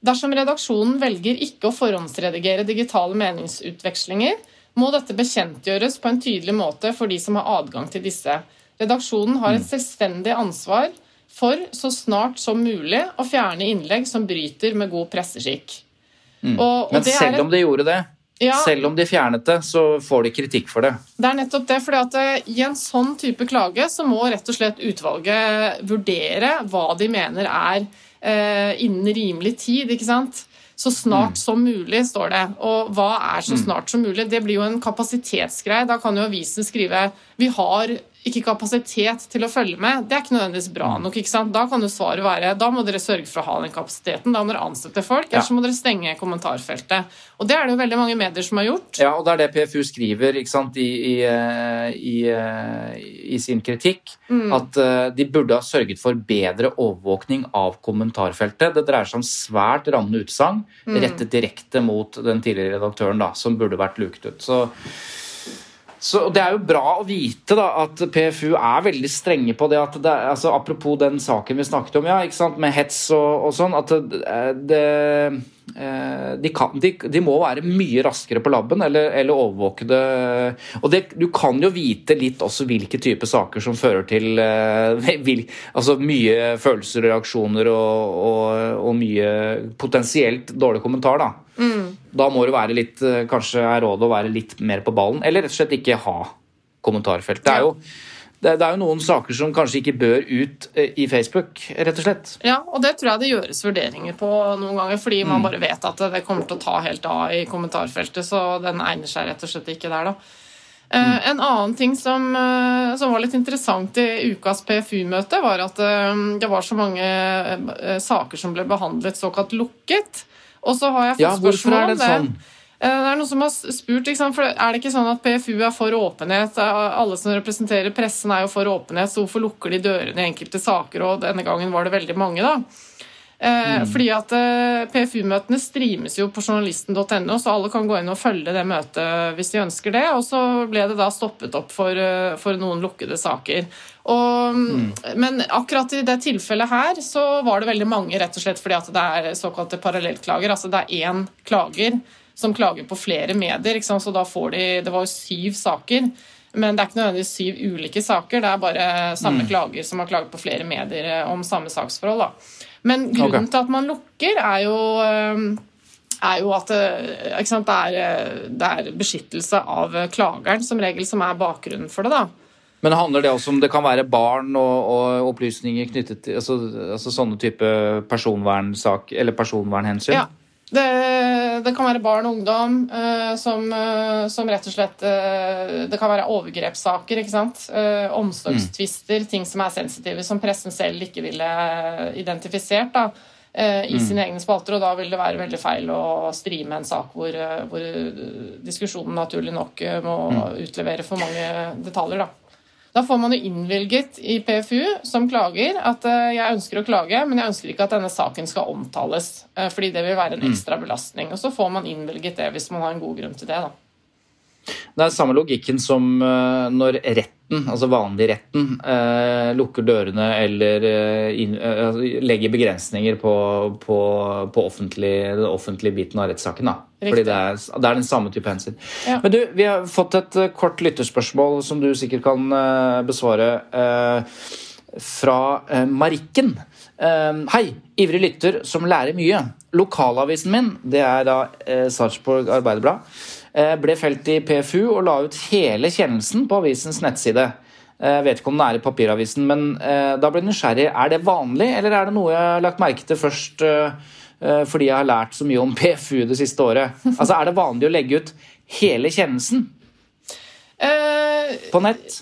Dersom redaksjonen velger ikke å forhåndsredigere digitale meningsutvekslinger, må dette bekjentgjøres på en tydelig måte for de som har adgang til disse. Redaksjonen har Mm. et selvstendig ansvar for så snart som mulig å fjerne innlegg som bryter med god presseskikk. Og, og Mm. Men det er selv et- om de gjorde det, Ja. selv om de fjernet det, så får de kritikk for det. Det er nettopp det, fordi at eh, I en sånn type klage så må rett og slett utvalget vurdere hva de mener er eh, innen rimelig tid. ikke sant? Så snart som mulig, står det. Og hva er så snart som mulig? Det blir jo en kapasitetsgreie. Da kan jo avisen skrive vi har ikke kapasitet til å følge med. Det er ikke nødvendigvis bra nok. ikke sant? Da kan jo svaret være da må dere sørge for å ha den kapasiteten. Da må dere ansette folk, ellers Ja. må dere stenge kommentarfeltet. Og det er det jo veldig mange medier som har gjort. Ja, og det er det PFU skriver ikke sant, i, i, eh, i, eh, i sin kritikk. Mm. At eh, de burde ha sørget for bedre overvåkning av kommentarfeltet. Det dreier seg om svært rammende utsagn Mm. rettet direkte mot den tidligere redaktøren, da, som burde vært luket ut. Så så Det er jo bra å vite da, at PFU er veldig strenge på det. at det, altså Apropos den saken vi snakket om, ja, ikke sant, med hets og, og sånn. at det, det, eh, de, kan, de, de må være mye raskere på labben eller, eller overvåke det. Og det, du kan jo vite litt også hvilke typer saker som fører til eh, vil, altså mye følelser og reaksjoner og, og, og mye potensielt dårlig kommentar. da. Da må det være litt, eh, kanskje er rådet å være litt mer på ballen, eller rett og slett ikke ha kommentarfelt. Det er jo, det, det er jo noen saker som kanskje ikke bør ut eh, i Facebook, rett og slett. Ja, og det tror jeg det gjøres vurderinger på noen ganger, fordi man bare vet at det kommer til å ta helt av i kommentarfeltet, så den egner seg rett og slett ikke der, da. Eh, En annen ting som, som var litt interessant i ukas PFU-møte, var at det var så mange saker som ble behandlet såkalt lukket. Og så har jeg fått Ja, spørsmål om det sånn? Eh, Det er noen som har spurt, for Er det ikke sånn at PFU er for åpenhet? Alle som representerer pressen, er jo for åpenhet, så hvorfor lukker de dørene i enkelte saker? Og denne gangen var det veldig mange, da. Mm. Fordi at eh, PFU-møtene streames jo på journalisten.no, så alle kan gå inn og følge det møtet hvis de ønsker det. Og så ble det da stoppet opp for, eh, for noen lukkede saker. Og, Men akkurat i det tilfellet her så var det veldig mange, rett og slett fordi at det er såkalte parallellklager. Altså det er én klager som klager på flere medier, ikke sant? så da får de Det var jo syv saker. Men det er ikke nødvendigvis syv ulike saker, det er bare samme klager som har klaget på flere medier eh, om samme saksforhold. Da. Men grunnen okay. til at man lukker, er jo, eh, er jo at eh, sant, det, er, det er beskyttelse av klageren som regel som er bakgrunnen for det. da. Men handler det også om det kan være barn og, og opplysninger knyttet til altså, altså sånne type personvernsak eller personvernhensyn? Ja. Det, det kan være barn og ungdom eh, som, eh, som rett og slett eh, Det kan være overgrepssaker, ikke sant. Eh, omsorgstvister, ting som er sensitive, som pressen selv ikke ville identifisert da, eh, i sine egne spalter. Og da vil det være veldig feil å streame en sak hvor, eh, hvor eh, diskusjonen naturlig nok eh, må utlevere for mange detaljer. da. Da får man jo innvilget i PFU som klager at eh, jeg ønsker å klage, men jeg ønsker ikke at denne saken skal omtales, eh, fordi det vil være en ekstra belastning. Og så får man innvilget det hvis man har en god grunn til det. da. Det er samme logikken som eh, når retten, altså vanlig retten, eh, lukker dørene eller eh, inn, altså, legger begrensninger på, på, på offentlig, den offentlige biten av rettssaken. Da. Riktig. Fordi det er, det er den samme type hensyn. Ja. Men du, vi har fått et kort lytterspørsmål som du sikkert kan besvare. eh, fra Marikken. Hei, ivrig lytter som lærer mye. Lokalavisen min, det er da Sarpsborg Arbeiderblad, ble felt i PFU og la ut hele kjennelsen på avisens nettside. Jeg vet ikke om den er i papiravisen, men eh, da ble jeg nysgjerrig. Er det vanlig, eller er det noe jeg har lagt merke til først eh, eh, fordi jeg har lært så mye om PFU det siste året? Altså, Er det vanlig å legge ut hele kjennelsen Eh, på nett?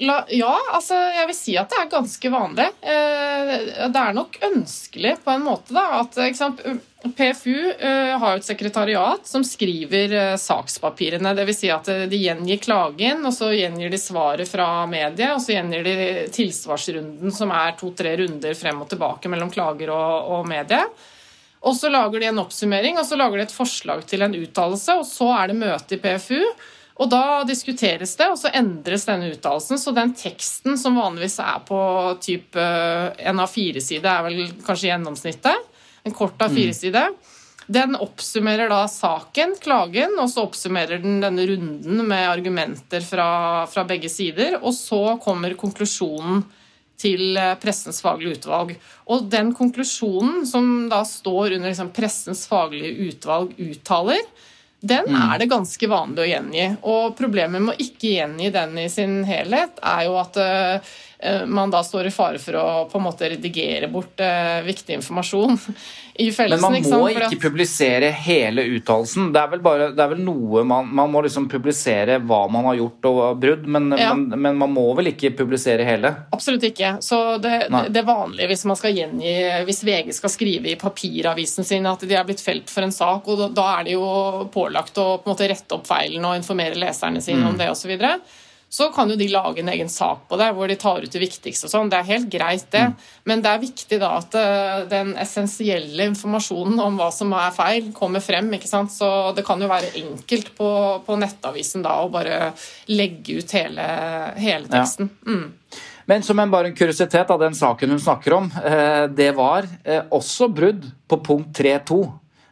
Ja, altså jeg vil si at det er ganske vanlig. Eh, det er nok ønskelig på en måte, da. At, eksempel, PFU eh, har et sekretariat som skriver eh, sakspapirene. Dvs. Si at de gjengir klagen, og så gjengir de svaret fra mediet, og så gjengir de tilsvarsrunden, som er to-tre runder frem og tilbake mellom klager og, og mediet. Og så lager de en oppsummering, og så lager de et forslag til en uttalelse, og så er det møte i PFU. Og da diskuteres det, og så endres denne uttalelsen. Så den teksten som vanligvis er på typ eh, en av fire side, er vel kanskje gjennomsnittet. En kort av fire side. Den oppsummerer da saken, klagen, og så oppsummerer den denne runden med argumenter fra, fra begge sider. Og så kommer konklusjonen til eh, Pressens faglige utvalg. Og den konklusjonen som da står under liksom, Pressens faglige utvalg uttaler, den er det ganske vanlig å gjengi. Og problemet med å ikke gjengi den i sin helhet, er jo at eh, man da står i fare for å på en måte redigere bort eh, viktig informasjon i Men man man ikke må sant? Ikke publisere hele uttalelsen. Det er vel, bare, det er vel noe man, man må liksom publisere hva man har gjort og brudd, men, Ja. men, men man må vel ikke publisere hele? Absolutt ikke. Så det, det vanlige hvis man skal gjengi Hvis VG skal skrive i papiravisen sin at de er blitt felt for en sak, og da, da er de jo pålagt å på en måte rette opp feilen og informere leserne sine om det osv. Så, kan jo de lage en egen sak på det, hvor de tar ut det viktigste og sånn. Det er helt greit, det. Men det er viktig da at eh, den essensielle informasjonen om hva som er feil, kommer frem. ikke sant? Så det kan jo være enkelt på, på nettavisen da å bare legge ut hele, hele Ja. teksten. Mm. Men som en bare en kuriositet av den saken hun snakker om, eh, det var eh, også brudd på punkt 3.2.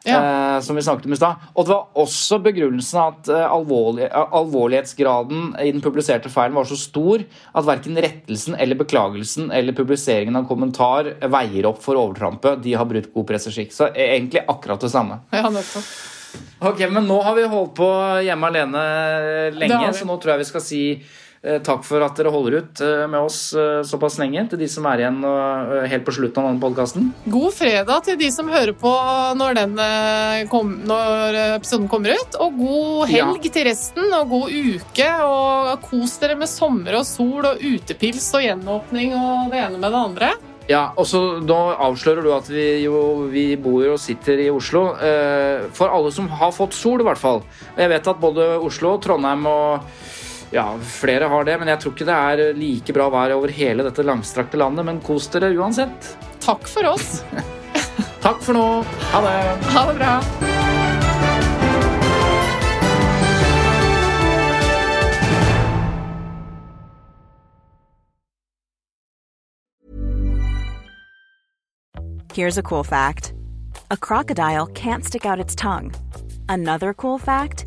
Ja. Eh, som vi snakket om i stad. Og det var også begrunnelsen at eh, alvorlig, eh, alvorlighetsgraden i den publiserte feilen var så stor at verken rettelsen eller beklagelsen eller publiseringen av kommentar veier opp for overtrampet. De har brutt god presseskikk. Så egentlig akkurat det samme. Ja, nettopp. Ok, men nå har vi holdt på hjemme alene lenge, så nå tror jeg vi skal si takk for at dere holder ut eh, med oss eh, såpass lenge, til de som er igjen eh, helt på slutten av denne podkasten. God fredag til de som hører på når, den, eh, kom, når episoden kommer ut. Og god helg til resten, og god uke. Og kos dere med sommer og sol og utepils og gjenåpning og det ene med det andre. Ja, og så Nå avslører du at vi jo vi bor og sitter i Oslo. eh, For alle som har fått sol, i hvert fall. Jeg vet at både Oslo, Trondheim og ja, flere har det, men jeg tror ikke det er like bra vær over hele dette langstrakte landet. Men kos dere uansett. Takk for oss. Takk for nå. Ha det. Ha det bra. Here's a cool fact a crocodile can't stick out its tongue. Another cool fact